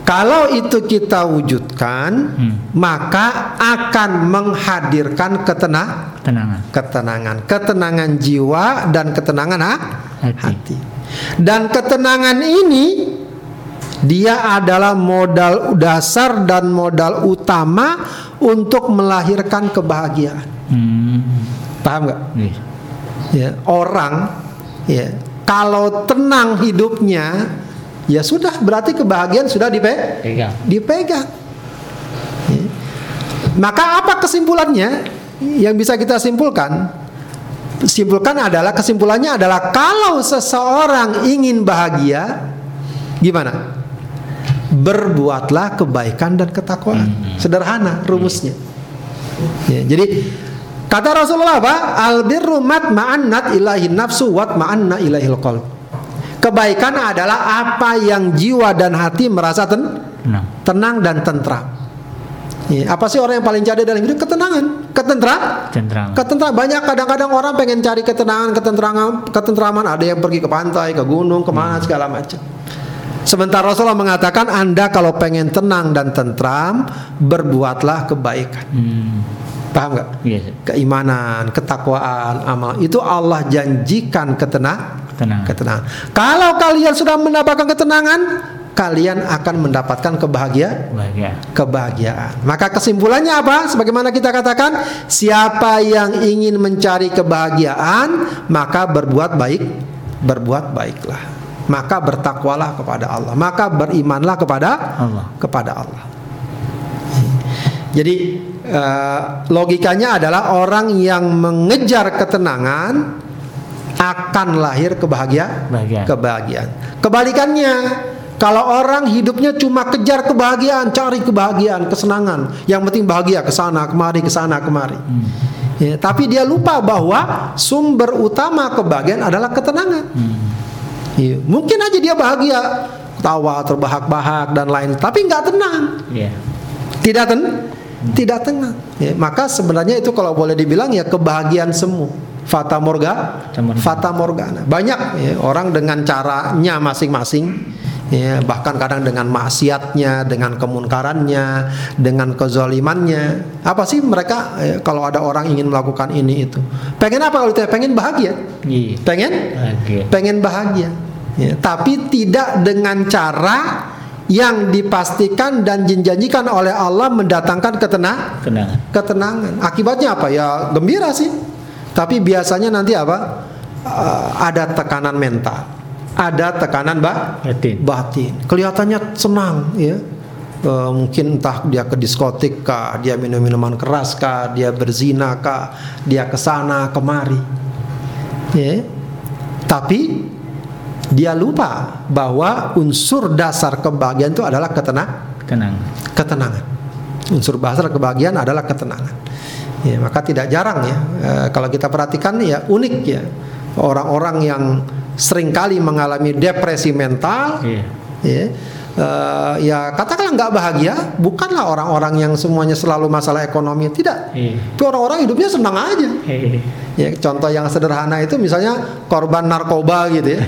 Kalau itu kita wujudkan, maka akan menghadirkan ketenang, Tenangan. ketenangan, ketenangan jiwa dan ketenangan ha? Hati. hati. Dan ketenangan ini dia adalah modal dasar dan modal utama untuk melahirkan kebahagiaan. Hmm. Paham nggak? Ya, orang ya kalau tenang hidupnya ya sudah berarti kebahagiaan sudah dipe Pegang. dipegang. Ya. Maka apa kesimpulannya? Yang bisa kita simpulkan? Simpulkan adalah kesimpulannya adalah kalau seseorang ingin bahagia, gimana? Berbuatlah kebaikan dan ketakwaan. Sederhana rumusnya. Ya, jadi kata Rasulullah apa? Al birru ma'annat ilahi nafsu wat ma'anna ilahil qalb. Kebaikan adalah apa yang jiwa dan hati merasa ten- Tenang. tenang dan tentram. Ya, apa sih orang yang paling cari dalam hidup? Ketenangan, ketentram. Tenteram. Ketentram banyak kadang-kadang orang pengen cari ketenangan, ketentraman, ketentraman. Ada yang pergi ke pantai, ke gunung, ke mana segala macam. Sementara Rasulullah mengatakan Anda kalau pengen tenang dan tentram, berbuatlah kebaikan. Hmm. Paham nggak? Iya. Keimanan, ketakwaan, amal itu Allah janjikan ketenang, Tenang. ketenangan. Kalau kalian sudah mendapatkan ketenangan, kalian akan mendapatkan kebahagiaan Bahagia. kebahagiaan. Maka kesimpulannya apa? Sebagaimana kita katakan, siapa yang ingin mencari kebahagiaan, maka berbuat baik, berbuat baiklah. Maka bertakwalah kepada Allah, maka berimanlah kepada Allah. kepada Allah. Jadi eh, logikanya adalah orang yang mengejar ketenangan akan lahir kebahagiaan, Bahagia. kebahagiaan. Kebalikannya, kalau orang hidupnya cuma kejar kebahagiaan, cari kebahagiaan, kesenangan, yang penting bahagia ke sana kemari ke sana kemari. Ya, tapi dia lupa bahwa sumber utama kebahagiaan adalah ketenangan. Iya, Mungkin aja dia bahagia, tawa, terbahak-bahak dan lain, tapi nggak tenang. Iya. tidak ten tidak tenang. Ya, maka sebenarnya itu kalau boleh dibilang ya kebahagiaan semu. Fata morga Fata morgana. banyak ya, orang dengan caranya masing-masing. Ya bahkan kadang dengan maksiatnya dengan kemunkarannya dengan kezalimannya. Apa sih mereka ya, kalau ada orang ingin melakukan ini itu? Pengen apa kalau ditanya? Pengen bahagia. Iya. pengen? Bahagia. pengen bahagia ya, tapi tidak dengan cara yang dipastikan dan dijanjikan oleh Allah mendatangkan ketenang Kenangan. ketenangan. Akibatnya apa? Ya gembira sih. Tapi biasanya nanti apa? Uh, ada tekanan mental, ada tekanan ba Batin. batin. Kelihatannya senang, ya. Uh, mungkin entah dia ke diskotik kah, dia minum minuman keras kah, dia berzina kah, dia ke sana kemari. Ya. Tapi dia lupa bahwa unsur dasar kebahagiaan itu adalah ketenang Tenang. ketenangan. Unsur dasar kebahagiaan adalah ketenangan. Ya, maka tidak jarang ya eh, kalau kita perhatikan ya unik ya orang-orang yang sering kali mengalami depresi mental Iya. ya eh, ya katakanlah nggak bahagia bukanlah orang-orang yang semuanya selalu masalah ekonomi tidak Iya. tapi orang-orang hidupnya senang aja Iya. ya contoh yang sederhana itu misalnya korban narkoba gitu ya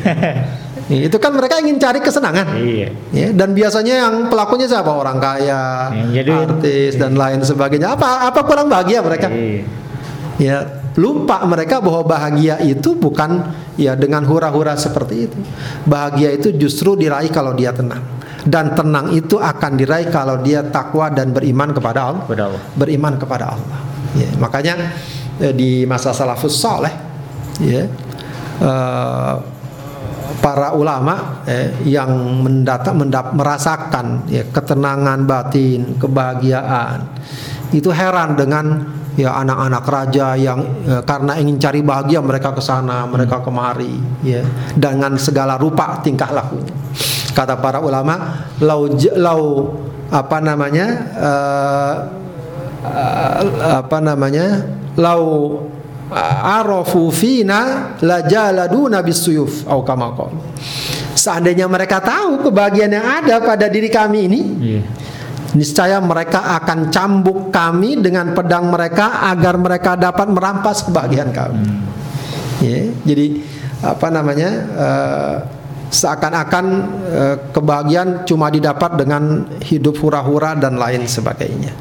Ya, itu kan mereka ingin cari kesenangan Iya. Ya, dan biasanya yang pelakunya siapa? Orang kaya, jadi- artis dan lain sebagainya. Apa apa kurang bahagia mereka? Iya. Ya, lupa mereka bahwa bahagia itu bukan ya dengan hura-hura seperti itu. Bahagia itu justru diraih kalau dia tenang. Dan tenang itu akan diraih kalau dia takwa dan beriman kepada Allah. Kepada Allah. Beriman kepada Allah. Ya, makanya eh, di masa salafus saleh ya eh, para ulama eh, yang mendata, mendap, merasakan ya, ketenangan batin, kebahagiaan itu heran dengan ya anak-anak raja yang eh, karena ingin cari bahagia mereka ke sana, mereka kemari ya dengan segala rupa tingkah laku. Kata para ulama, lau lau apa namanya eh, eh, apa namanya lau arafu fina la jaladuna bisuyuf au kama. Seandainya mereka tahu kebahagiaan yang ada pada diri kami ini, Iya. Niscaya mereka akan cambuk kami dengan pedang mereka agar mereka dapat merampas kebahagiaan kami. Ya, jadi apa namanya? eh, seakan-akan eh, kebahagiaan cuma didapat dengan hidup hura-hura dan lain sebagainya.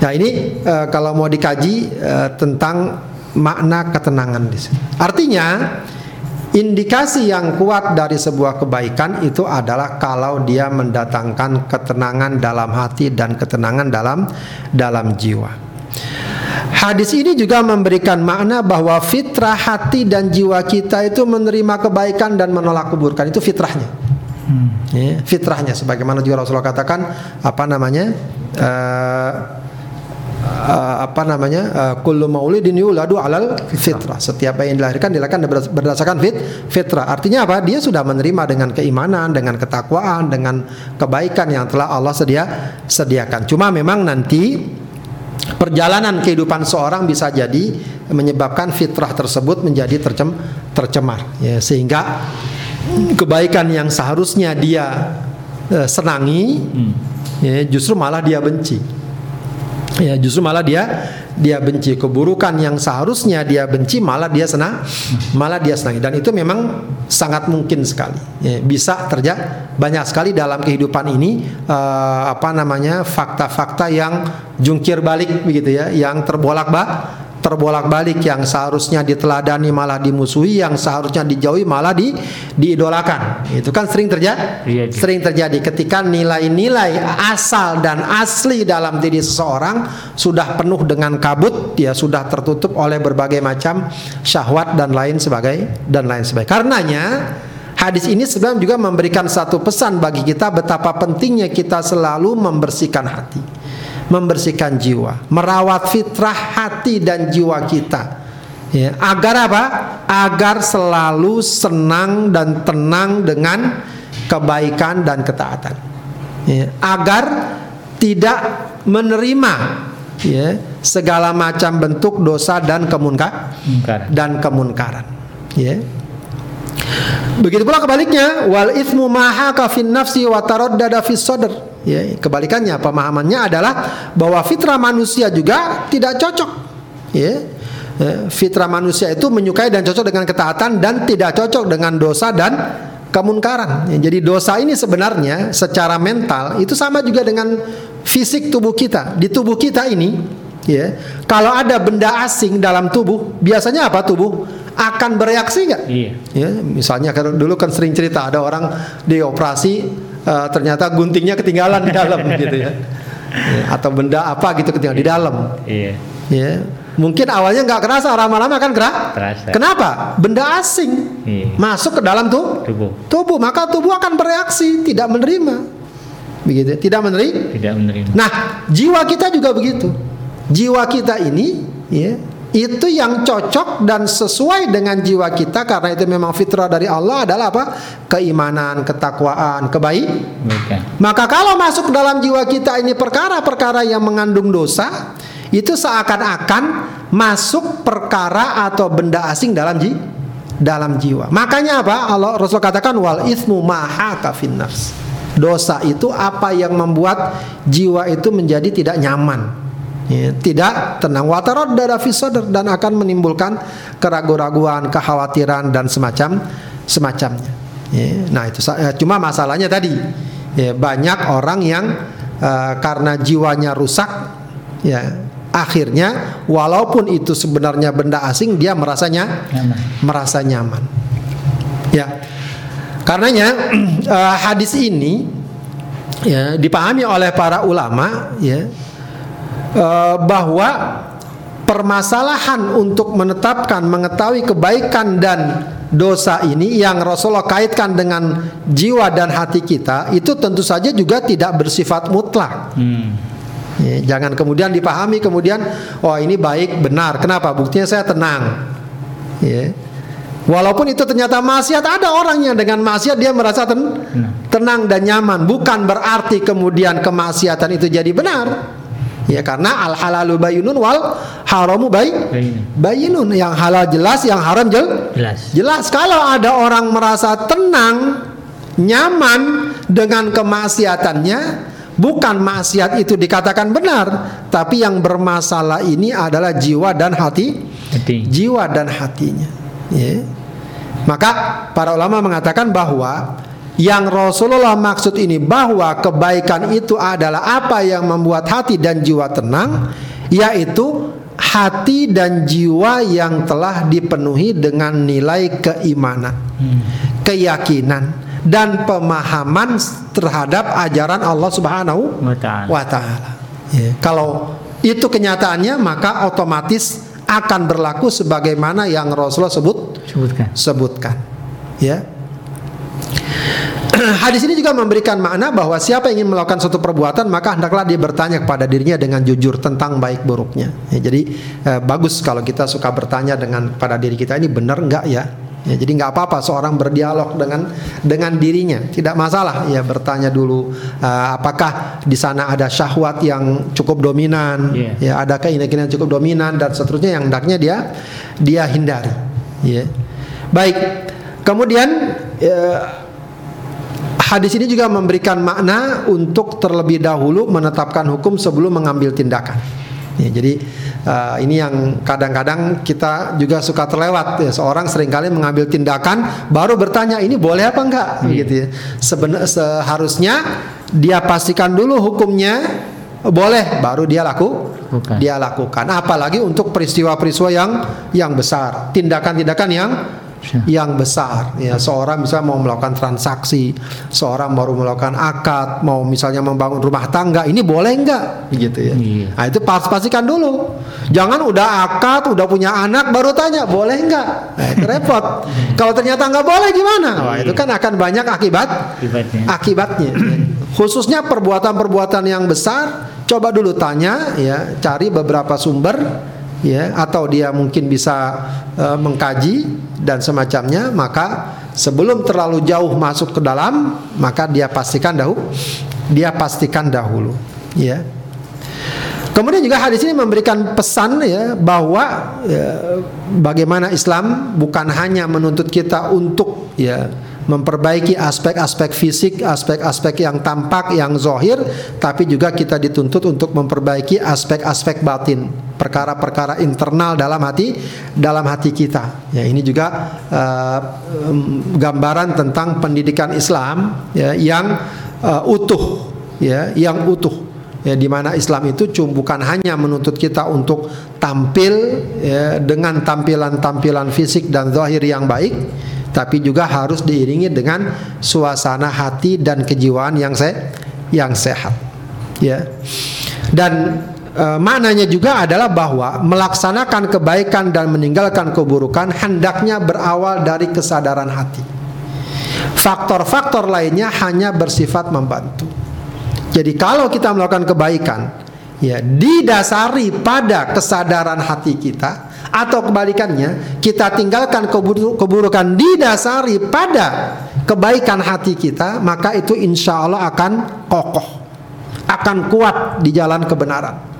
Nah, ini eh, kalau mau dikaji eh, tentang makna ketenangan di sini. Artinya Indikasi yang kuat dari sebuah kebaikan itu adalah kalau dia mendatangkan ketenangan dalam hati dan ketenangan dalam dalam jiwa. Hadis ini juga memberikan makna bahwa fitrah hati dan jiwa kita itu menerima kebaikan dan menolak keburukan itu fitrahnya. Ya, fitrahnya sebagaimana juga Rasulullah katakan apa namanya? eh, eh, apa namanya? Eh, kullu maulidin yuladu alal fitrah. Setiap bayi yang dilahirkan dilahirkan berdas- berdasarkan fit fitrah. Artinya apa? Dia sudah menerima dengan keimanan dengan ketakwaan dengan kebaikan yang telah Allah sedia sediakan. Cuma memang nanti perjalanan kehidupan seorang bisa jadi menyebabkan fitrah tersebut menjadi tercem tercemar. Ya sehingga kebaikan yang seharusnya dia eh, senangi ya justru malah dia benci ya justru malah dia dia benci keburukan yang seharusnya dia benci malah dia senang malah dia senangi. Dan itu memang sangat mungkin sekali. Ya, bisa terjadi banyak sekali dalam kehidupan ini eh, apa namanya fakta-fakta yang jungkir balik begitu ya yang terbolak ba terbolak-balik yang seharusnya diteladani malah dimusuhi yang seharusnya dijauhi malah di diidolakan. Itu kan sering terjadi. Iya, iya. sering terjadi. Ketika nilai-nilai asal dan asli dalam diri seseorang sudah penuh dengan kabut ya sudah tertutup oleh berbagai macam syahwat dan lain sebagai dan lain sebagainya karenanya hadis ini sebenarnya juga memberikan satu pesan bagi kita betapa pentingnya kita selalu membersihkan hati membersihkan jiwa merawat fitrah hati dan jiwa kita. Ya agar apa? Agar selalu senang dan tenang dengan kebaikan dan ketaatan. Ya, agar tidak menerima ya segala macam bentuk dosa dan kemunka dan kemunkaran. Ya Begitu pula kebaliknya wal ithmu maha kafin nafsi wa taraddada fis sadr. Ya, kebalikannya pemahamannya adalah bahwa fitrah manusia juga tidak cocok. Ya. Ya, Fitrah manusia itu menyukai dan cocok dengan ketaatan dan tidak cocok dengan dosa dan kemunkaran. Ya, jadi dosa ini sebenarnya secara mental itu sama juga dengan fisik tubuh kita. Di tubuh kita ini, ya, kalau ada benda asing dalam tubuh, biasanya apa tubuh akan bereaksi nggak? Iya. Ya, misalnya kalau dulu kan sering cerita ada orang dioperasi uh, ternyata guntingnya ketinggalan di dalam gitu ya. ya atau benda apa gitu ketinggalan di dalam Iya. ya mungkin awalnya nggak kerasa lama-lama kan kerah Terasa. kenapa benda asing Iya. masuk ke dalam tuh Tubuh tubuh maka tubuh akan bereaksi tidak menerima begitu tidak menerima tidak menerima. nah jiwa kita juga begitu jiwa kita ini ya itu yang cocok dan sesuai dengan jiwa kita karena itu memang fitrah dari Allah adalah apa keimanan ketakwaan kebaik Bukan. maka kalau masuk dalam jiwa kita ini perkara-perkara yang mengandung dosa, itu seakan-akan masuk perkara atau benda asing dalam ji dalam jiwa. Makanya apa? Allah Rasul katakan wal ismu maha kafinnafs. Dosa itu apa yang membuat jiwa itu menjadi tidak nyaman. Ya, tidak tenang watarod dada fisodr dan akan menimbulkan keraguan-raguan, kekhawatiran dan semacam semacamnya. Ya, nah itu eh, cuma masalahnya tadi ya, banyak orang yang eh, karena jiwanya rusak ya akhirnya walaupun itu sebenarnya benda asing dia merasanya Nyaman. merasa nyaman ya karenanya eh, hadis ini ya dipahami oleh para ulama ya eh, bahwa permasalahan untuk menetapkan mengetahui kebaikan dan dosa ini yang Rasulullah kaitkan dengan jiwa dan hati kita itu tentu saja juga tidak bersifat mutlak. Hmm. Ya, jangan kemudian dipahami kemudian oh ini baik benar. Kenapa? Buktinya saya tenang. Ya. Walaupun itu ternyata maksiat ada orang yang dengan maksiat dia merasa ten- tenang dan nyaman. Bukan berarti kemudian kemaksiatan itu jadi benar. Ya karena al halalu bayinun wal haramu bay Bayinun. bayinun yang halal jelas yang haram jel Jelas. Jelas kalau ada orang merasa tenang, nyaman dengan kemaksiatannya, bukan maksiat itu dikatakan benar, tapi yang bermasalah ini adalah jiwa dan hati, Hati. jiwa dan hatinya. Ya. Maka para ulama mengatakan bahwa yang Rasulullah maksud ini bahwa kebaikan itu adalah apa yang membuat hati dan jiwa tenang, yaitu hati dan jiwa yang telah dipenuhi dengan nilai keimanan, keyakinan dan pemahaman terhadap ajaran Allah Subhanahu Wa ta'ala. wa taala. Ya, Kalau itu kenyataannya maka otomatis akan berlaku sebagaimana yang Rasulullah sebut Sebutkan. sebutkan. Ya. Hadis ini juga memberikan makna bahwa siapa yang ingin melakukan suatu perbuatan maka hendaklah dia bertanya kepada dirinya dengan jujur tentang baik buruknya. Ya, jadi eh, bagus kalau kita suka bertanya dengan pada diri kita ini benar enggak ya. Ya, jadi nggak apa-apa seorang berdialog dengan dengan dirinya, tidak masalah ya bertanya dulu eh, apakah di sana ada syahwat yang cukup dominan, Iya. ya ada keinginan yang cukup dominan dan seterusnya yang hendaknya dia dia hindari. Ya. Baik, kemudian eh, hadis ini juga memberikan makna untuk terlebih dahulu menetapkan hukum sebelum mengambil tindakan. Ya, jadi eh, ini yang kadang-kadang kita juga suka terlewat ya seorang sering kali mengambil tindakan baru bertanya ini boleh apa enggak gitu ya. Seben- seharusnya dia pastikan dulu hukumnya boleh baru dia laku Lakukan. dia lakukan apalagi untuk peristiwa-peristiwa yang yang besar tindakan-tindakan yang yang besar. Ya seorang misalnya mau melakukan transaksi seorang baru melakukan akad mau misalnya membangun rumah tangga ini boleh enggak gitu ya. Iya. nah itu pas pastikan dulu. Jangan udah akad udah punya anak baru tanya boleh enggak nah, itu repot. Kalau ternyata enggak boleh gimana? Wah, itu kan akan banyak akibat. Akibatnya. akibatnya. Khususnya perbuatan-perbuatan yang besar coba dulu tanya ya cari beberapa sumber ya atau dia mungkin bisa eh, mengkaji dan semacamnya maka sebelum terlalu jauh masuk ke dalam maka dia pastikan dahulu dia pastikan dahulu ya. Kemudian juga hadis ini memberikan pesan ya bahwa ya, bagaimana Islam bukan hanya menuntut kita untuk ya memperbaiki aspek-aspek fisik, aspek-aspek yang tampak, yang zohir, tapi juga kita dituntut untuk memperbaiki aspek-aspek batin, perkara-perkara internal dalam hati, dalam hati kita. Ya ini juga em, gambaran tentang pendidikan Islam ya, yang eh, utuh, ya, yang utuh ya di mana Islam itu bukan hanya menuntut kita untuk tampil ya, dengan tampilan-tampilan fisik dan zahir yang baik tapi juga harus diiringi dengan suasana hati dan kejiwaan yang se yang sehat. Ya. Dan e, maknanya juga adalah bahwa melaksanakan kebaikan dan meninggalkan keburukan hendaknya berawal dari kesadaran hati. Faktor-faktor lainnya hanya bersifat membantu. Jadi kalau kita melakukan kebaikan ya didasari pada kesadaran hati kita atau kebalikannya kita tinggalkan keburukan didasari pada kebaikan hati kita maka itu insya Allah akan kokoh akan kuat di jalan kebenaran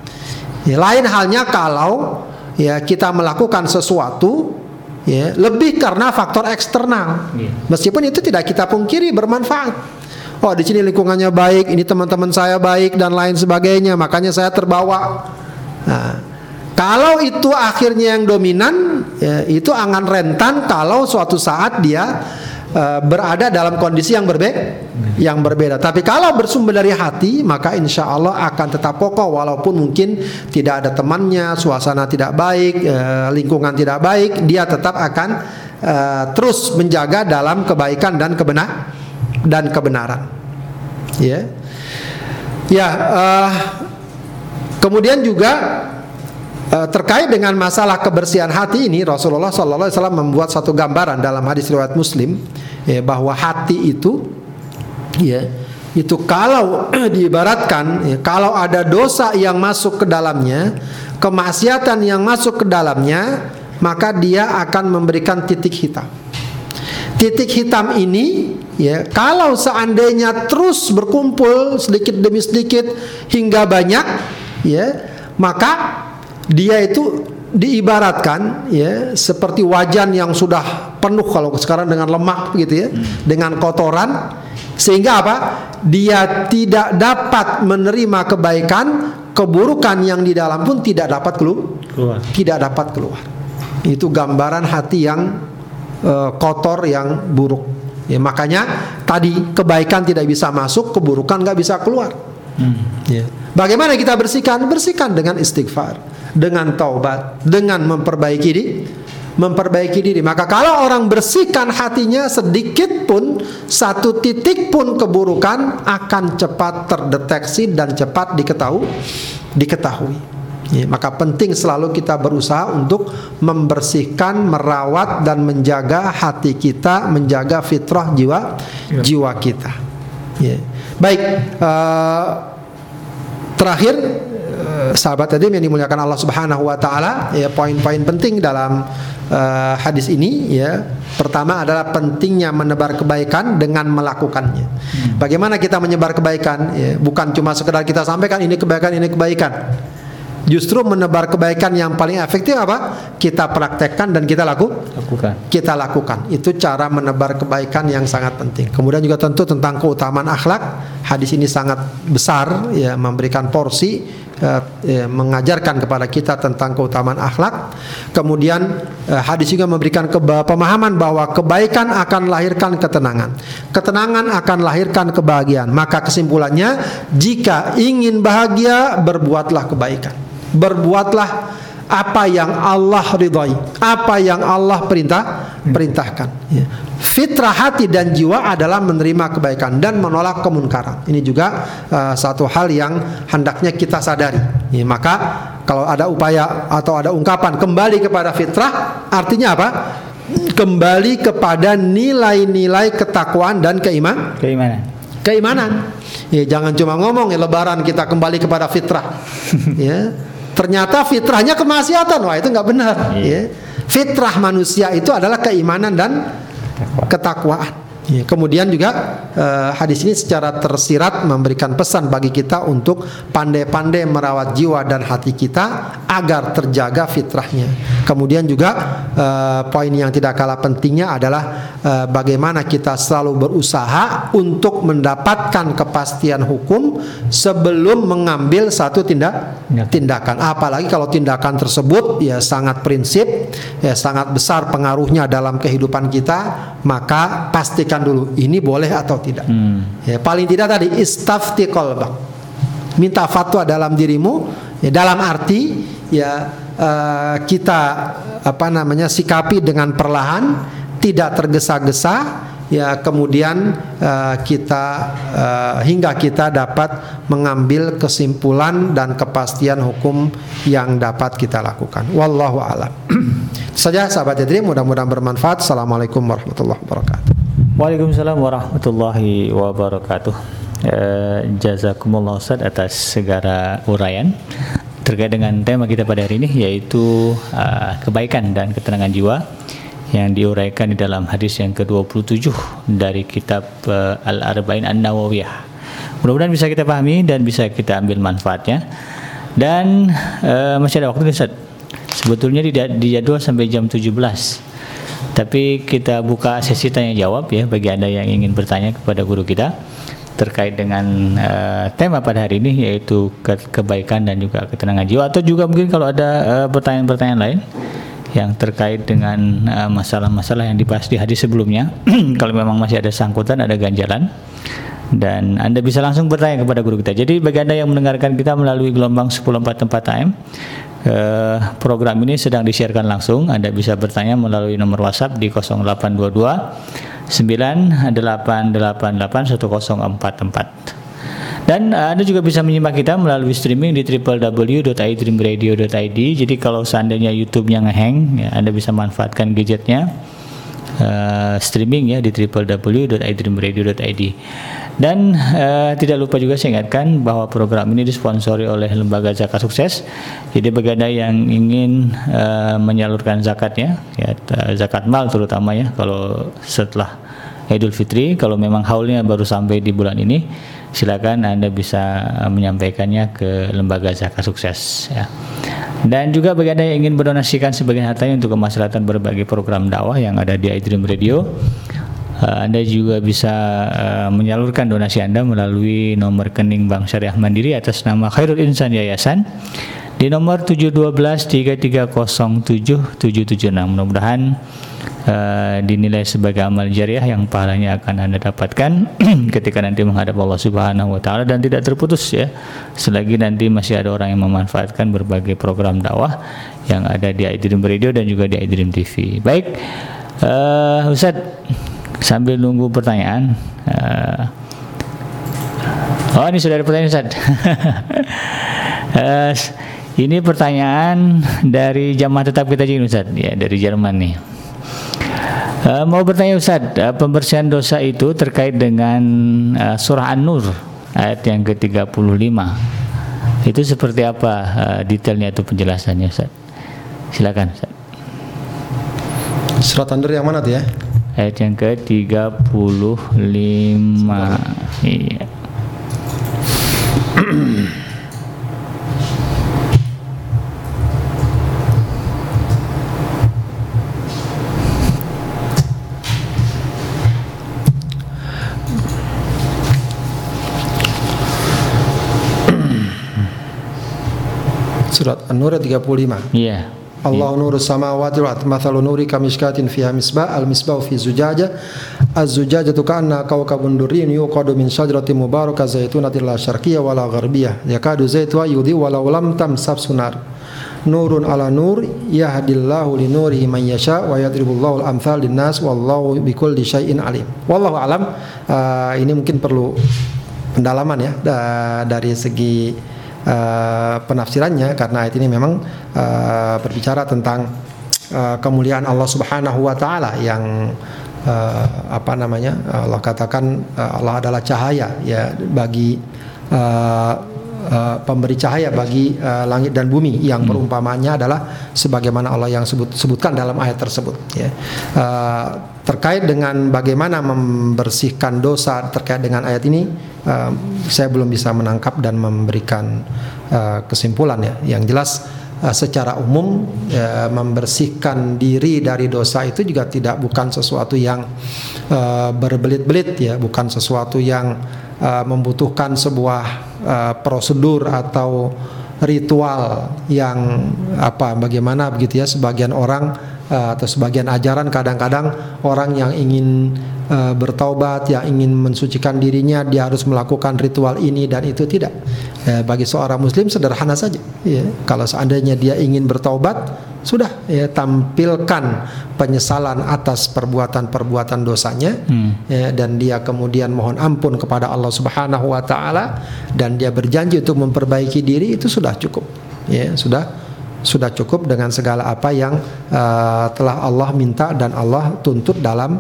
ya, lain halnya kalau ya kita melakukan sesuatu ya lebih karena faktor eksternal iya. meskipun itu tidak kita pungkiri bermanfaat Oh di sini lingkungannya baik, ini teman-teman saya baik dan lain sebagainya, makanya saya terbawa. Nah, kalau itu akhirnya yang dominan, ya, itu angan rentan kalau suatu saat dia uh, berada dalam kondisi yang berbeda, yang berbeda. Tapi kalau bersumber dari hati, maka insya Allah akan tetap kokoh walaupun mungkin tidak ada temannya, suasana tidak baik, uh, lingkungan tidak baik, dia tetap akan uh, terus menjaga dalam kebaikan dan kebenar dan kebenaran. Ya, ya. Uh, kemudian juga terkait dengan masalah kebersihan hati ini Rasulullah Sallallahu Alaihi Wasallam membuat satu gambaran dalam hadis riwayat Muslim ya, bahwa hati itu ya itu kalau diibaratkan ya, kalau ada dosa yang masuk ke dalamnya kemaksiatan yang masuk ke dalamnya maka dia akan memberikan titik hitam. Titik hitam ini ya kalau seandainya terus berkumpul sedikit demi sedikit hingga banyak ya maka dia itu diibaratkan ya seperti wajan yang sudah penuh kalau sekarang dengan lemak gitu ya hmm. dengan kotoran sehingga apa dia tidak dapat menerima kebaikan keburukan yang di dalam pun tidak dapat keluar tidak dapat keluar itu gambaran hati yang uh, kotor yang buruk. Ya, makanya tadi kebaikan tidak bisa masuk, keburukan nggak bisa keluar. Hmm. Ya. Bagaimana kita bersihkan? Bersihkan dengan istighfar, dengan taubat, dengan memperbaiki diri, memperbaiki diri. Maka kalau orang bersihkan hatinya sedikit pun, satu titik pun keburukan akan cepat terdeteksi dan cepat diketahui. diketahui. Ya, maka penting selalu kita berusaha untuk membersihkan, merawat dan menjaga hati kita, menjaga fitrah jiwa ya. jiwa kita. Ya. Baik, uh, terakhir sahabat tadi yang dimuliakan Allah Subhanahu Wa Taala, ya poin-poin penting dalam uh, hadis ini ya. Pertama adalah pentingnya menebar kebaikan dengan melakukannya. Hmm. Bagaimana kita menyebar kebaikan? Ya, bukan cuma sekedar kita sampaikan ini kebaikan, ini kebaikan Justru menebar kebaikan yang paling efektif apa? Kita praktekkan dan kita laku, lakukan. Kita lakukan. Itu cara menebar kebaikan yang sangat penting. Kemudian juga tentu tentang keutamaan akhlak. Hadis ini sangat besar ya memberikan porsi uh, ya, mengajarkan kepada kita tentang keutamaan akhlak. Kemudian uh, hadis juga memberikan pemahaman bahwa kebaikan akan lahirkan ketenangan. Ketenangan akan lahirkan kebahagiaan. Maka kesimpulannya jika ingin bahagia berbuatlah kebaikan berbuatlah apa yang Allah ridhai, apa yang Allah perintah perintahkan. Ya. Fitrah hati dan jiwa adalah menerima kebaikan dan menolak kemunkaran. Ini juga uh, satu hal yang hendaknya kita sadari. Ya, maka kalau ada upaya atau ada ungkapan kembali kepada fitrah, artinya apa? Kembali kepada nilai-nilai ketakwaan dan keiman. Keimanan. Keimanan. Ya, jangan cuma ngomong ya lebaran kita kembali kepada fitrah. ya Ternyata fitrahnya kemaksiatan. Wah, itu nggak benar, iya. ya. Fitrah manusia itu adalah keimanan dan ketakwaan. Ya, kemudian juga uh, hadis ini secara tersirat memberikan pesan bagi kita untuk pandai-pandai merawat jiwa dan hati kita agar terjaga fitrahnya. Kemudian juga uh, poin yang tidak kalah pentingnya adalah uh, bagaimana kita selalu berusaha untuk mendapatkan kepastian hukum sebelum mengambil satu tindak tindakan. Apalagi kalau tindakan tersebut ya sangat prinsip, ya sangat besar pengaruhnya dalam kehidupan kita, maka pastikan pastikan dulu ini boleh atau tidak. Hmm. Ya, paling tidak tadi istafti qalbak. Minta fatwa dalam dirimu ya, dalam arti ya uh, kita apa namanya sikapi dengan perlahan tidak tergesa-gesa ya kemudian uh, kita uh, hingga kita dapat mengambil kesimpulan dan kepastian hukum yang dapat kita lakukan. Wallahu a'lam. Saja sahabat Yadri mudah-mudahan bermanfaat. Assalamualaikum warahmatullahi wabarakatuh. Waalaikumsalam warahmatullahi wabarakatuh. Uh, jazakumullah Ustaz atas segala uraian terkait dengan tema kita pada hari ini yaitu uh, kebaikan dan ketenangan jiwa yang diuraikan di dalam hadis yang ke-27 dari kitab uh, Al-Arba'in An-Nawawiyah. Mudah-mudahan bisa kita pahami dan bisa kita ambil manfaatnya. Dan uh, masih ada waktu Ustaz. Sebetulnya dijadwal sampai jam 17. Tapi kita buka sesi tanya jawab ya bagi Anda yang ingin bertanya kepada guru kita terkait dengan uh, tema pada hari ini yaitu ke kebaikan dan juga ketenangan jiwa atau juga mungkin kalau ada pertanyaan-pertanyaan uh, lain yang terkait dengan eh, masalah-masalah uh, yang dibahas di hadis sebelumnya. Kalau memang masih ada sangkutan, ada ganjalan dan Anda bisa langsung bertanya kepada guru kita. Jadi bagi Anda yang mendengarkan kita melalui gelombang 1044 AM uh, program ini sedang disiarkan langsung. Anda bisa bertanya melalui nomor WhatsApp di 0822 9888 1044. Dan uh, Anda juga bisa menyimak kita melalui streaming di www.idreamradio.id. Jadi kalau seandainya YouTube-nya ngehang, ya, Anda bisa manfaatkan gadgetnya uh, streaming ya di www.idreamradio.id. Dan uh, tidak lupa juga saya ingatkan bahwa program ini disponsori oleh Lembaga Zakat Sukses. Jadi bagi yang ingin uh, menyalurkan zakatnya, ya zakat mal terutama ya kalau setelah Idul Fitri, kalau memang haulnya baru sampai di bulan ini, silakan Anda bisa eh, menyampaikannya ke lembaga zakat sukses ya. Dan juga bagi Anda yang ingin mendonasikan sebagian hartanya untuk kemaslahatan berbagai program dakwah yang ada di iDream Radio, eh, anda juga bisa uh, menyalurkan donasi Anda melalui nomor rekening Bank Syariah Mandiri atas nama Khairul Insan Yayasan di nomor 712 776. Mudah-mudahan uh, dinilai sebagai amal jariah yang pahalanya akan Anda dapatkan ketika nanti menghadap Allah Subhanahu wa taala dan tidak terputus ya. Selagi nanti masih ada orang yang memanfaatkan berbagai program dakwah yang ada di iDream Radio dan juga di iDream TV. Baik. Uh, Ustaz sambil nunggu pertanyaan uh, Oh ini sudah ada pertanyaan Ustaz uh, Ini pertanyaan dari jamaah tetap kita jadi Ustaz ya dari Jerman nih. Uh, mau bertanya Ustaz, uh, pembersihan dosa itu terkait dengan uh, surah An-Nur ayat yang ke-35. Itu seperti apa uh, detailnya itu penjelasannya Ustaz? Silakan Ustaz. Surat An-Nur yang mana tuh ya? Ayat yang ke-35. Iya. Surat An-Nur 35. Iya. Yeah. Allah nuru samawati wal ardi mathalu nuri kamishkatin fiha misbah al misbah fi zujaja az zujajatu ka'anna kawkabun durriyun yuqadu min syajaratin mubarakah zaitunatin la syarqiyah wala gharbiyah yakadu zaituha yudhi walau lam tamsab sunar. Nurun ala nur yahdillahu li nurihi man yasha wa yadribullahu al-amthal linnas wallahu bikulli syai'in alim. Wallahu alam uh, ini mungkin perlu pendalaman ya dari segi uh, penafsirannya karena ayat ini memang uh, berbicara tentang uh, kemuliaan Allah Subhanahu wa taala yang uh, apa namanya Allah katakan uh, Allah adalah cahaya ya bagi uh, uh, pemberi cahaya bagi uh, langit dan bumi yang hmm. perumpamannya adalah sebagaimana Allah yang sebut sebutkan dalam ayat tersebut ya. Uh, terkait dengan bagaimana membersihkan dosa terkait dengan ayat ini uh, saya belum bisa menangkap dan memberikan uh, kesimpulan ya. Yang jelas uh, secara umum uh, membersihkan diri dari dosa itu juga tidak bukan sesuatu yang uh, berbelit-belit ya, bukan sesuatu yang uh, membutuhkan sebuah uh, prosedur atau ritual yang apa bagaimana begitu ya sebagian orang uh, atau sebagian ajaran kadang-kadang orang yang ingin uh, bertaubat, yang ingin mensucikan dirinya, dia harus melakukan ritual ini dan itu tidak. Uh, bagi seorang muslim sederhana saja. Ya. Kalau seandainya dia ingin bertaubat, sudah ya tampilkan penyesalan atas perbuatan-perbuatan dosanya hmm. ya, dan dia kemudian mohon ampun kepada Allah Subhanahu wa taala dan dia berjanji untuk memperbaiki diri itu sudah cukup. Ya, sudah sudah cukup dengan segala apa yang uh, telah Allah minta dan Allah tuntut dalam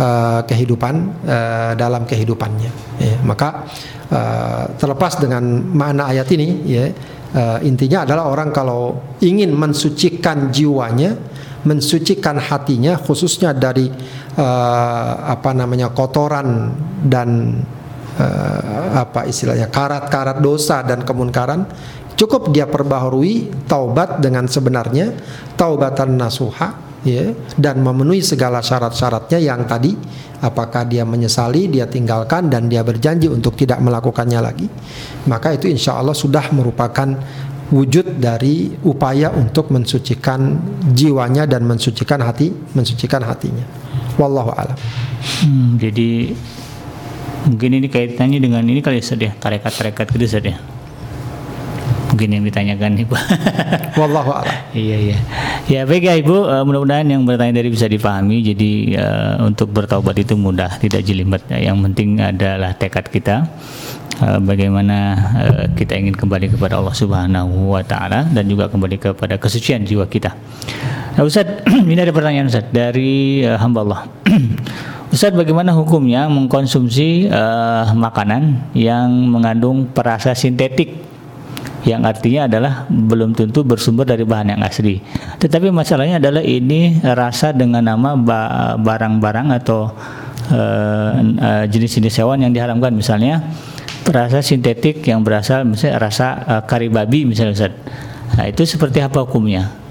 uh, kehidupan uh, dalam kehidupannya. Ya, maka uh, terlepas dengan makna ayat ini, ya, uh, intinya adalah orang kalau ingin mensucikan jiwanya, mensucikan hatinya, khususnya dari uh, apa namanya kotoran dan uh, apa istilahnya karat-karat dosa dan kemunkaran Cukup dia perbaharui taubat dengan sebenarnya, taubatan nasuha ya dan memenuhi segala syarat-syaratnya yang tadi apakah dia menyesali, dia tinggalkan dan dia berjanji untuk tidak melakukannya lagi. Maka itu insya Allah sudah merupakan wujud dari upaya untuk mensucikan jiwanya dan mensucikan hati, mensucikan hatinya. Wallahu a'lam. Hmm, jadi mungkin ini kaitannya dengan ini kali ya, tarekat-tarekat gitu ya mungkin yang ditanyakan ibu. Wallahu a'lam. Iya iya. Ya baik ya ibu. Uh, mudah-mudahan yang bertanya dari bisa dipahami. Jadi uh, untuk bertaubat itu mudah tidak jelimet. Yang penting adalah tekad kita. Uh, bagaimana uh, kita ingin kembali kepada Allah Subhanahu wa taala dan juga kembali kepada kesucian jiwa kita. Nah Ustaz ini ada pertanyaan Ustaz dari uh, hamba Allah. Ustaz bagaimana hukumnya mengkonsumsi uh, makanan yang mengandung perasa sintetik yang artinya adalah belum tentu bersumber dari bahan yang asli. Tetapi masalahnya adalah ini rasa dengan nama barang-barang atau uh, uh, jenis-jenis hewan yang diharamkan misalnya rasa sintetik yang berasal misalnya rasa uh, kari babi misalnya. Nah, itu seperti apa hukumnya?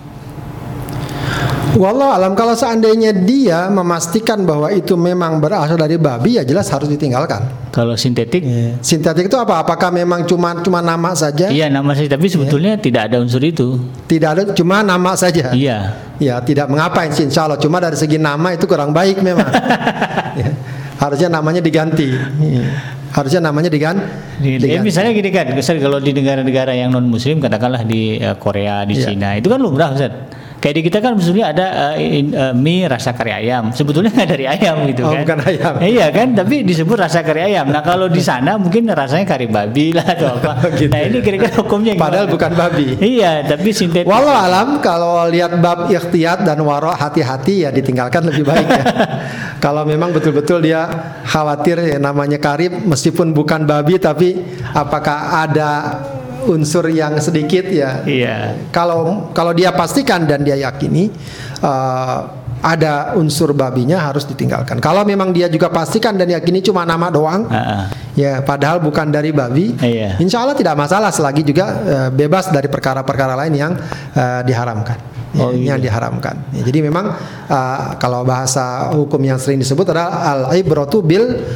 Wallah alam kalau seandainya dia memastikan bahwa itu memang berasal dari babi ya jelas harus ditinggalkan. Kalau sintetik? Yeah. Sintetik itu apa? Apakah memang cuma cuma nama saja? Iya nama saja, tapi sebetulnya yeah. tidak ada unsur itu. Tidak ada, cuma nama saja. Iya. Ya tidak mengapa insya Allah. Cuma dari segi nama itu kurang baik memang. ya. Harusnya namanya diganti. Ya. Harusnya namanya diganti. diganti. Ya, misalnya gini kan, kalau di negara-negara yang non Muslim, katakanlah di uh, Korea, di yeah. Cina, itu kan lumrah Ustaz Kayak di kita kan sebetulnya ada uh, in, uh, mie rasa kari ayam. Sebetulnya nggak dari ayam gitu oh, kan. bukan ayam. iya kan, tapi disebut rasa kari ayam. Nah kalau di sana mungkin rasanya kari babi lah atau apa. gitu. Nah ini kira-kira hukumnya gimana? Padahal bukan babi. iya, tapi sintetis. Walau alam kalau lihat bab ikhtiyat dan waro hati-hati ya ditinggalkan lebih baik ya. kalau memang betul-betul dia khawatir ya namanya karib meskipun bukan babi tapi apakah ada unsur yang sedikit ya. Iya. Kalau kalau dia pastikan dan dia yakini uh, ada unsur babinya harus ditinggalkan. Kalau memang dia juga pastikan dan yakini cuma nama doang, uh -uh. ya padahal bukan dari babi, iya. insya Allah tidak masalah selagi juga uh, bebas dari perkara-perkara lain yang uh, diharamkan. Ya, oh, iya. yang diharamkan. Ya, jadi memang uh, kalau bahasa hukum yang sering disebut adalah al ibratu bil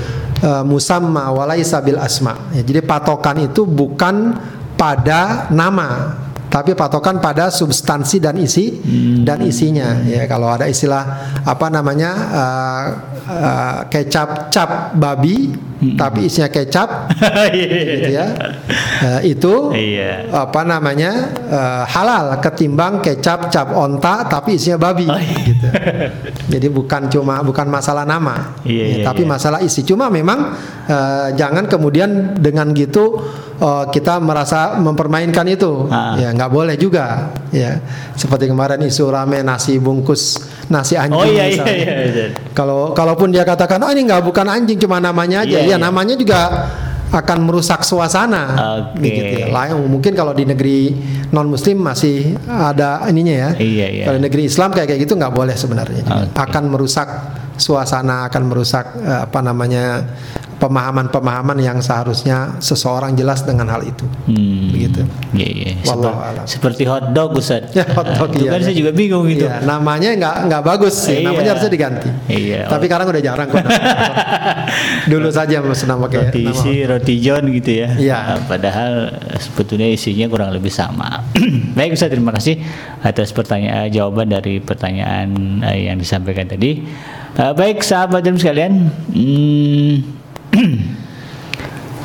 uh, musamma walaisa bil asma. Ya, jadi patokan itu bukan pada nama tapi patokan pada substansi dan isi hmm. dan isinya ya kalau ada istilah apa namanya uh, uh, kecap cap babi hmm. tapi isinya kecap gitu ya uh, itu yeah. apa namanya uh, halal ketimbang kecap cap onta tapi isinya babi oh, iya. gitu jadi bukan cuma bukan masalah nama yeah, ya, yeah, tapi yeah. masalah isi cuma memang uh, jangan kemudian dengan gitu uh, kita merasa mempermainkan itu ah. ya nggak boleh juga ya seperti kemarin isu rame nasi bungkus nasi anjing oh, iya, iya, iya, iya. kalau kalaupun dia katakan oh ini nggak bukan anjing cuma namanya aja iya, ya iya. namanya juga akan merusak suasana okay. gitu ya. Lain mungkin kalau di negeri non muslim masih ada ininya ya. Iya, iya. Kalau negeri Islam kayak kayak gitu nggak boleh sebenarnya. Okay. Akan merusak suasana, akan merusak eh, apa namanya pemahaman-pemahaman yang seharusnya seseorang jelas dengan hal itu. Hmm. Begitu. Iya, iya. Seperti, seperti hot dog Ustaz. Ya, hot dog itu iya, kan iya. saya juga bingung gitu. Iya, namanya nggak nggak bagus sih. Iya. Namanya harusnya diganti. Iya. Tapi sekarang udah jarang kok. Dulu saja nama kayak roti isi, roti john gitu ya. Iya. Nah, padahal sebetulnya isinya kurang lebih sama. Baik Ustaz, terima kasih atas pertanyaan jawaban dari pertanyaan eh, yang disampaikan tadi. Uh, baik sahabat dan sekalian, hmm,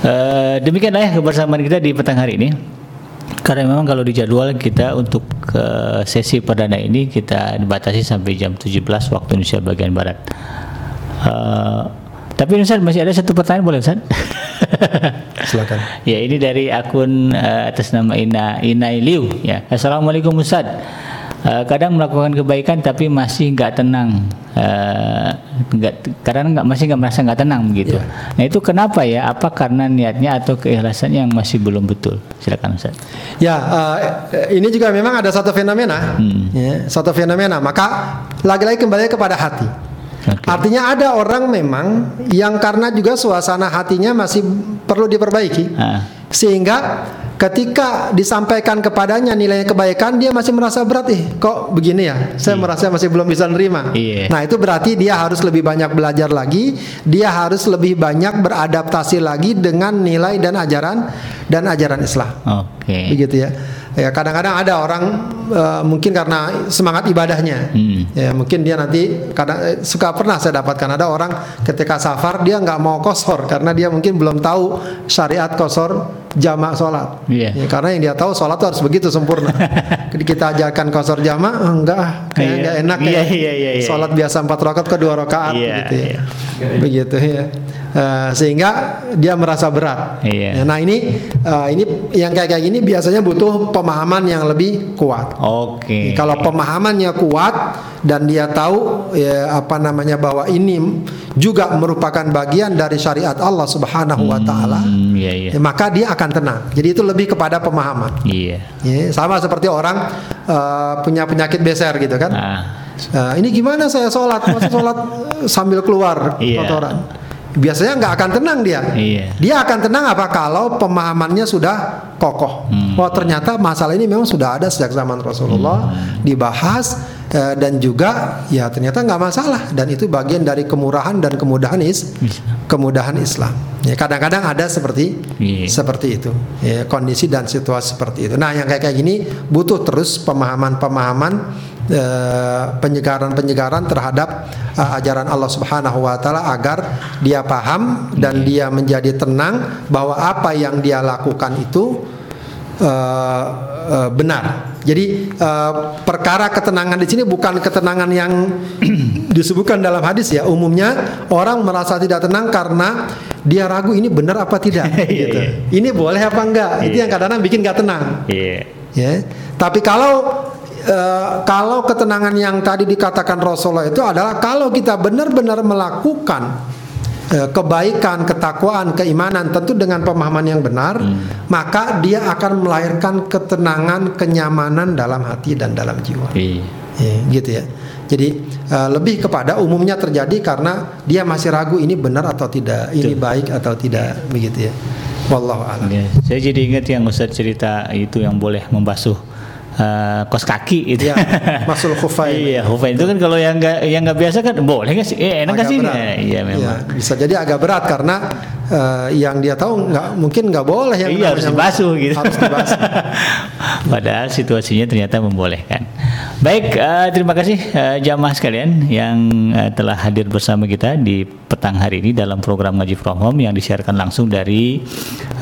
uh, demikianlah ya kebersamaan kita di petang hari ini. Karena memang kalau di jadwal kita untuk uh, sesi perdana ini kita dibatasi sampai jam 17 waktu Indonesia bagian barat. Uh, tapi Ustaz masih ada satu pertanyaan boleh Ustaz? Silakan. ya ini dari akun uh, atas nama Ina Ina Liu ya. Assalamualaikum Ustaz. Uh, kadang melakukan kebaikan tapi masih nggak tenang, uh, nggak kadang nggak masih nggak merasa nggak tenang begitu. Ya. Nah itu kenapa ya? Apa karena niatnya atau keikhlasannya yang masih belum betul? Silakan Ustaz. Ya, uh, ini juga memang ada satu fenomena, Hmm. ya, satu fenomena. Maka lagi-lagi kembali kepada hati. Oke. Artinya ada orang memang yang karena juga suasana hatinya masih perlu diperbaiki, Ah. sehingga ketika disampaikan kepadanya nilai kebaikan dia masih merasa berat ih kok begini ya saya merasa masih belum bisa nerima Iya. nah itu berarti dia harus lebih banyak belajar lagi dia harus lebih banyak beradaptasi lagi dengan nilai dan ajaran dan ajaran Islam Oke. begitu ya ya kadang-kadang ada orang eh, mungkin karena semangat ibadahnya Hmm. ya mungkin dia nanti kadang eh, suka pernah saya dapatkan ada orang ketika safar dia nggak mau kosor karena dia mungkin belum tahu syariat kosor jamak sholat Iya. Ya, karena yang dia tahu sholat itu harus begitu sempurna kita ajarkan kosor jamak oh, enggak ah, kayak Iya. nggak enak Iya, ya iya, iya, iya. sholat biasa empat rakaat ke dua rakaat Iya, gitu ya iya. begitu ya Eh, sehingga dia merasa berat Iya. Ya, Nah ini eh, ini yang kayak kayak gini biasanya butuh pemahaman yang lebih kuat. Oke. Kalau pemahamannya kuat dan dia tahu ya apa namanya bahwa ini juga merupakan bagian dari syariat Allah Subhanahu wa taala, Hmm, iya iya. ya, maka dia akan tenang. Jadi itu lebih kepada pemahaman. Iya. Ya, sama seperti orang eh, punya penyakit beser gitu kan. Ah. Eh, ini gimana saya sholat? Masa sholat sambil keluar Iya. kotoran? Biasanya nggak akan tenang dia. Iya. Dia akan tenang apa kalau pemahamannya sudah kokoh. Hmm. Oh ternyata masalah ini memang sudah ada sejak zaman Rasulullah Hmm. dibahas eh, dan juga ya ternyata nggak masalah dan itu bagian dari kemurahan dan kemudahan is kemudahan Islam. Ya kadang-kadang ada seperti Iya. seperti itu ya kondisi dan situasi seperti itu. Nah yang kayak kayak gini butuh terus pemahaman-pemahaman eh, penyegaran-penyegaran terhadap eh, ajaran Allah Subhanahu wa taala agar dia paham dan dia menjadi tenang bahwa apa yang dia lakukan itu eh, eh, benar. Jadi eh, perkara ketenangan di sini bukan ketenangan yang disebutkan dalam hadis ya. Umumnya orang merasa tidak tenang karena dia ragu ini benar apa tidak. Iya, gitu. iya. Ini boleh apa enggak? Itu Iya. yang kadang-kadang bikin nggak tenang. Iya. Ya. Tapi kalau eh, kalau ketenangan yang tadi dikatakan Rasulullah itu adalah kalau kita benar-benar melakukan kebaikan, ketakwaan, keimanan tentu dengan pemahaman yang benar, maka dia akan melahirkan ketenangan, kenyamanan dalam hati dan dalam jiwa. Iya. Ya, gitu ya. Jadi eh, lebih kepada umumnya terjadi karena dia masih ragu ini benar atau tidak, ini baik atau tidak, begitu ya. Wallahu a'lam. Saya jadi ingat yang Ustaz cerita itu yang boleh membasuh eh, kos kaki itu. Ya, masul khufain. iya, khufain itu kan kalau yang nggak yang nggak biasa kan boleh nggak sih? Eh, enak nggak sih? Eh, iya memang. Ya, bisa jadi agak berat karena eh, yang dia tahu nggak mungkin nggak boleh yang iya harus dibasuh gitu. Harus dibasuh. Padahal situasinya ternyata membolehkan. Baik, eh, terima kasih eh, jamaah sekalian yang eh, telah hadir bersama kita di petang hari ini dalam program Ngaji From Home yang disiarkan langsung dari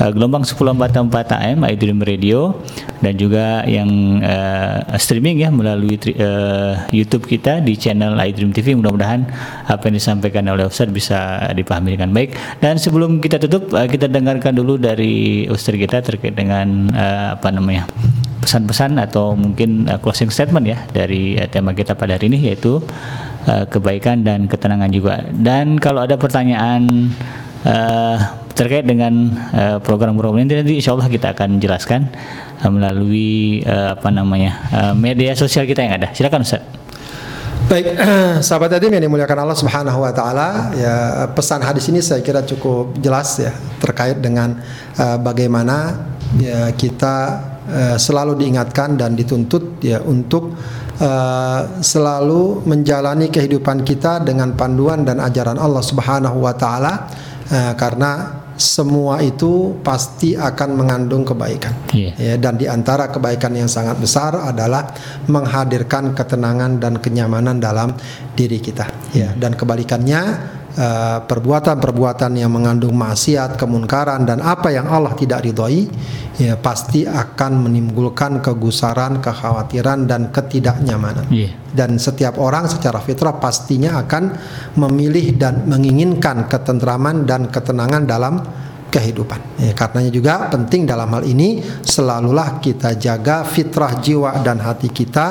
eh, gelombang 1044 AM iDream Radio dan juga yang eh, streaming ya melalui eh, YouTube kita di channel iDream TV. Mudah-mudahan apa yang disampaikan oleh Ustadz bisa dipahami dengan baik. Dan sebelum kita tutup, eh, kita dengarkan dulu dari Ustadz kita terkait dengan eh, apa namanya pesan-pesan atau mungkin uh, closing statement ya dari uh, tema kita pada hari ini yaitu uh, kebaikan dan ketenangan juga. Dan kalau ada pertanyaan uh, terkait dengan uh, program-program ini nanti insya Allah kita akan jelaskan uh, melalui uh, apa namanya uh, media sosial kita yang ada. Silakan Ustaz. Baik, sahabat yatim yang dimuliakan Allah Subhanahu wa taala, ya pesan hadis ini saya kira cukup jelas ya terkait dengan eh, bagaimana ya kita eh, selalu diingatkan dan dituntut ya untuk eh, selalu menjalani kehidupan kita dengan panduan dan ajaran Allah Subhanahu wa taala uh, karena semua itu pasti akan mengandung kebaikan. Iya. Ya, dan di antara kebaikan yang sangat besar adalah menghadirkan ketenangan dan kenyamanan dalam diri kita. Ya, dan kebalikannya perbuatan-perbuatan yang mengandung maksiat, kemunkaran dan apa yang Allah tidak ridhoi ya pasti akan menimbulkan kegusaran, kekhawatiran dan ketidaknyamanan. Iya. Dan setiap orang secara fitrah pastinya akan memilih dan menginginkan ketentraman dan ketenangan dalam kehidupan. Ya, karenanya juga penting dalam hal ini selalulah kita jaga fitrah jiwa dan hati kita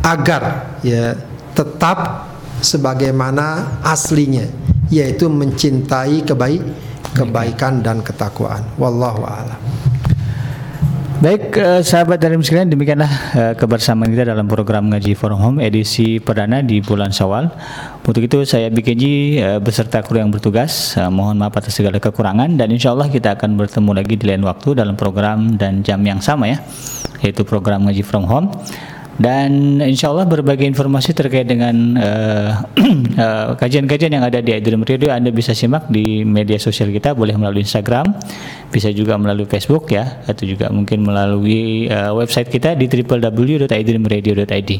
agar ya tetap sebagaimana aslinya yaitu mencintai kebaik kebaikan dan ketakwaan. Wallahu a'lam. Baik eh, sahabat dari sekalian demikianlah eh, kebersamaan kita dalam program ngaji forum home edisi perdana di bulan Syawal. Untuk itu saya BKJ eh, beserta kru yang bertugas eh, mohon maaf atas segala kekurangan dan insya Allah kita akan bertemu lagi di lain waktu dalam program dan jam yang sama ya yaitu program ngaji from home dan insya Allah berbagai informasi terkait dengan eh, eh, kajian-kajian yang ada di Idream Radio Anda bisa simak di media sosial kita boleh melalui Instagram bisa juga melalui Facebook ya atau juga mungkin melalui eh, website kita di www.idreamradio.id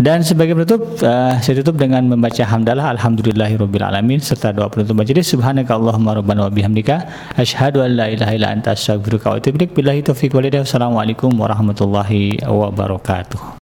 dan sebagai penutup eh, saya tutup dengan membaca hamdalah alhamdulillahirabbil alamin serta doa penutup majelis subhanakallahumma rabbana wa bihamdika asyhadu an la ilaha illa anta astaghfiruka wa atubu ilaik. Billahi taufiq warahmatullahi wabarakatuh